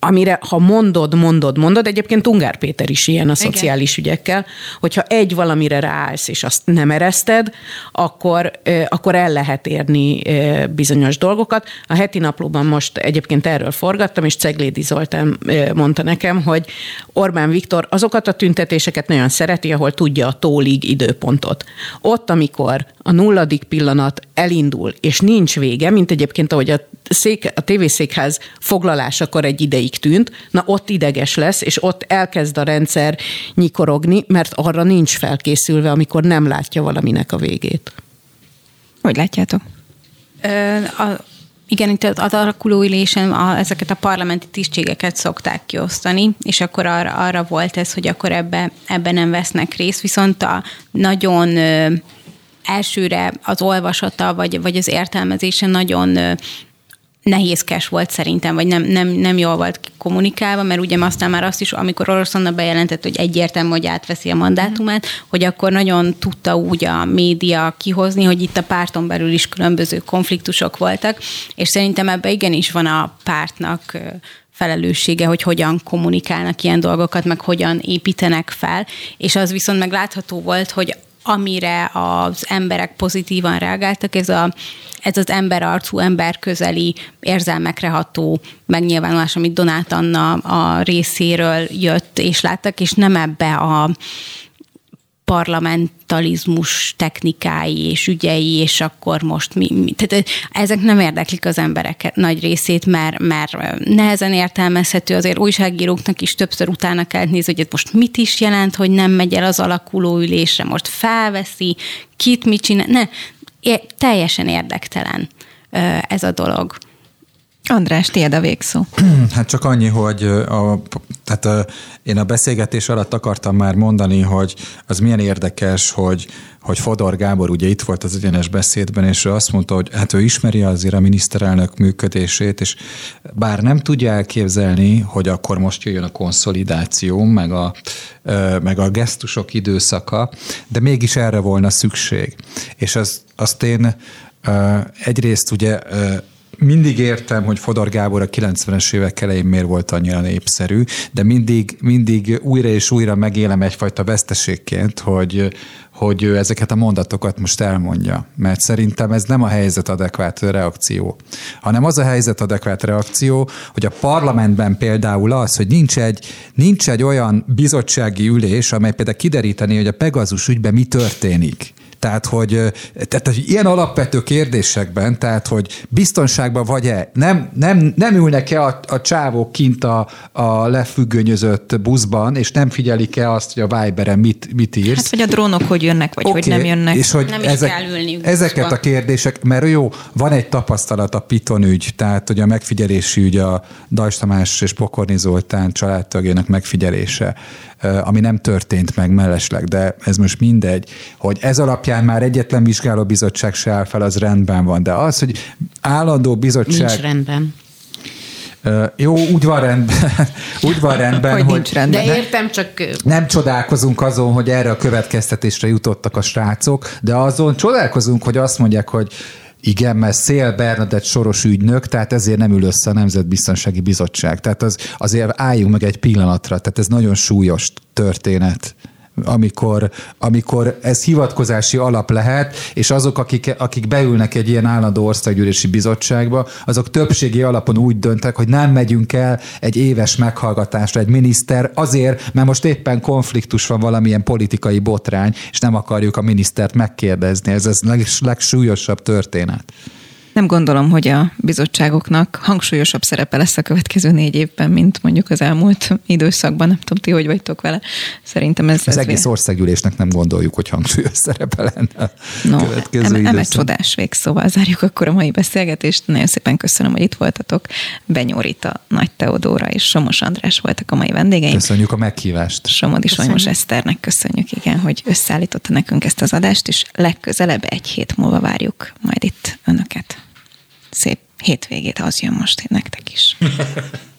amire ha mondod, mondod, mondod, egyébként Ungár Péter is ilyen a Igen. szociális ügyekkel, hogyha egy valamire ráállsz, és azt nem ereszted, akkor, akkor el lehet érni bizonyos dolgokat. A heti naplóban most egyébként erről forgattam, és Ceglédi Zoltán mondta nekem, hogy Orbán Viktor azokat a tüntetéseket nagyon szereti, ahol tudja a tólig időpontot. Ott, amikor a nulladik pillanat elindul, és nincs vége, mint egyébként ahogy a, szék, a tévészékház foglalásakor egy ideig tűnt, na ott ideges lesz, és ott elkezd a rendszer nyikorogni, mert arra nincs felkészülve, amikor nem látja valaminek a végét.
Hogy látjátok?
Ö, a, igen, itt az alakulóülésen a, ezeket a parlamenti tisztségeket szokták kiosztani, és akkor arra, arra volt ez, hogy akkor ebbe, ebbe nem vesznek részt, viszont a nagyon elsőre az olvasata vagy, vagy az értelmezése nagyon nehézkes volt szerintem, vagy nem, nem, nem jól volt kommunikálva, mert ugye aztán már azt is, amikor Orosz Anna bejelentett, hogy egyértelmű, hogy átveszi a mandátumát, hogy akkor nagyon tudta úgy a média kihozni, hogy itt a párton belül is különböző konfliktusok voltak, és szerintem ebbe igenis van a pártnak felelőssége, hogy hogyan kommunikálnak ilyen dolgokat, meg hogyan építenek fel, és az viszont meg látható volt, hogy amire az emberek pozitívan reagáltak, ez, a, ez az emberarcú, emberközeli, érzelmekre ható megnyilvánulás, amit Donát Anna a részéről jött és láttak, és nem ebbe a parlamentalizmus technikái és ügyei, és akkor most mi, mi. Tehát ezek nem érdeklik az emberek nagy részét, mert, mert nehezen értelmezhető, azért újságíróknak is többször utána kell nézni, hogy most mit is jelent, hogy nem megy el az alakuló ülésre, most felveszi, kit mit csinál, ne, teljesen érdektelen ez a dolog.
András, tiéd a végszó.
Hát csak annyi, hogy a, tehát a, én a beszélgetés alatt akartam már mondani, hogy az milyen érdekes, hogy, hogy Fodor Gábor ugye itt volt az egyenes beszédben, és ő azt mondta, hogy hát ő ismeri azért a miniszterelnök működését, és bár nem tudja elképzelni, hogy akkor most jöjjön a konszolidáció, meg a, meg a gesztusok időszaka, de mégis erre volna szükség. És az, azt én egyrészt ugye mindig értem, hogy Fodor Gábor a 90-es évek elején miért volt annyira népszerű, de mindig, mindig újra és újra megélem egyfajta veszteségként, hogy, hogy ő ezeket a mondatokat most elmondja. Mert szerintem ez nem a helyzet adekvát reakció, hanem az a helyzet adekvát reakció, hogy a parlamentben például az, hogy nincs egy, nincs egy olyan bizottsági ülés, amely például kideríteni, hogy a Pegazus ügyben mi történik. Tehát, hogy, tehát, hogy ilyen alapvető kérdésekben, tehát, hogy biztonságban vagy-e, nem, nem, nem ülnek-e a, a csávók kint a, a lefüggönyözött buszban, és nem figyelik-e azt, hogy a Viberen mit, mit írsz. Hát,
vagy a drónok hogy jönnek, vagy okay. hogy nem jönnek.
És hogy
nem
ezek,
kell ülni
ezeket a kérdések, mert jó, van egy tapasztalat a Piton ügy, tehát hogy a megfigyelési ügy a Dajs Tamás és Pokorni Zoltán családtagjának megfigyelése ami nem történt meg mellesleg, de ez most mindegy, hogy ez alapján már egyetlen vizsgálóbizottság se áll fel, az rendben van, de az, hogy állandó bizottság...
Nincs rendben.
Jó, úgy van rendben, úgy van rendben, hogy,
hogy rendben. De értem, csak...
Nem csodálkozunk azon, hogy erre a következtetésre jutottak a srácok, de azon csodálkozunk, hogy azt mondják, hogy igen, mert Szél Bernadett soros ügynök, tehát ezért nem ül össze a Nemzetbiztonsági Bizottság. Tehát az, azért álljunk meg egy pillanatra, tehát ez nagyon súlyos történet amikor, amikor ez hivatkozási alap lehet, és azok, akik, akik beülnek egy ilyen állandó országgyűlési bizottságba, azok többségi alapon úgy döntek, hogy nem megyünk el egy éves meghallgatásra egy miniszter azért, mert most éppen konfliktus van valamilyen politikai botrány, és nem akarjuk a minisztert megkérdezni. Ez az legsúlyosabb történet.
Nem gondolom, hogy a bizottságoknak hangsúlyosabb szerepe lesz a következő négy évben, mint mondjuk az elmúlt időszakban. Nem tudom, ti hogy vagytok vele. Szerintem ez...
Az ez egész országgyűlésnek nem gondoljuk, hogy hangsúlyos szerepe lenne a
no, következő eme, eme csodás végszóval zárjuk akkor a mai beszélgetést. Nagyon szépen köszönöm, hogy itt voltatok. Benyórita, Nagy Teodóra és Somos András voltak a mai vendégeim.
Köszönjük a meghívást.
Somodi Solymos Eszternek köszönjük, igen, hogy összeállította nekünk ezt az adást, és legközelebb egy hét múlva várjuk majd itt önöket szép hétvégét, az jön most nektek is.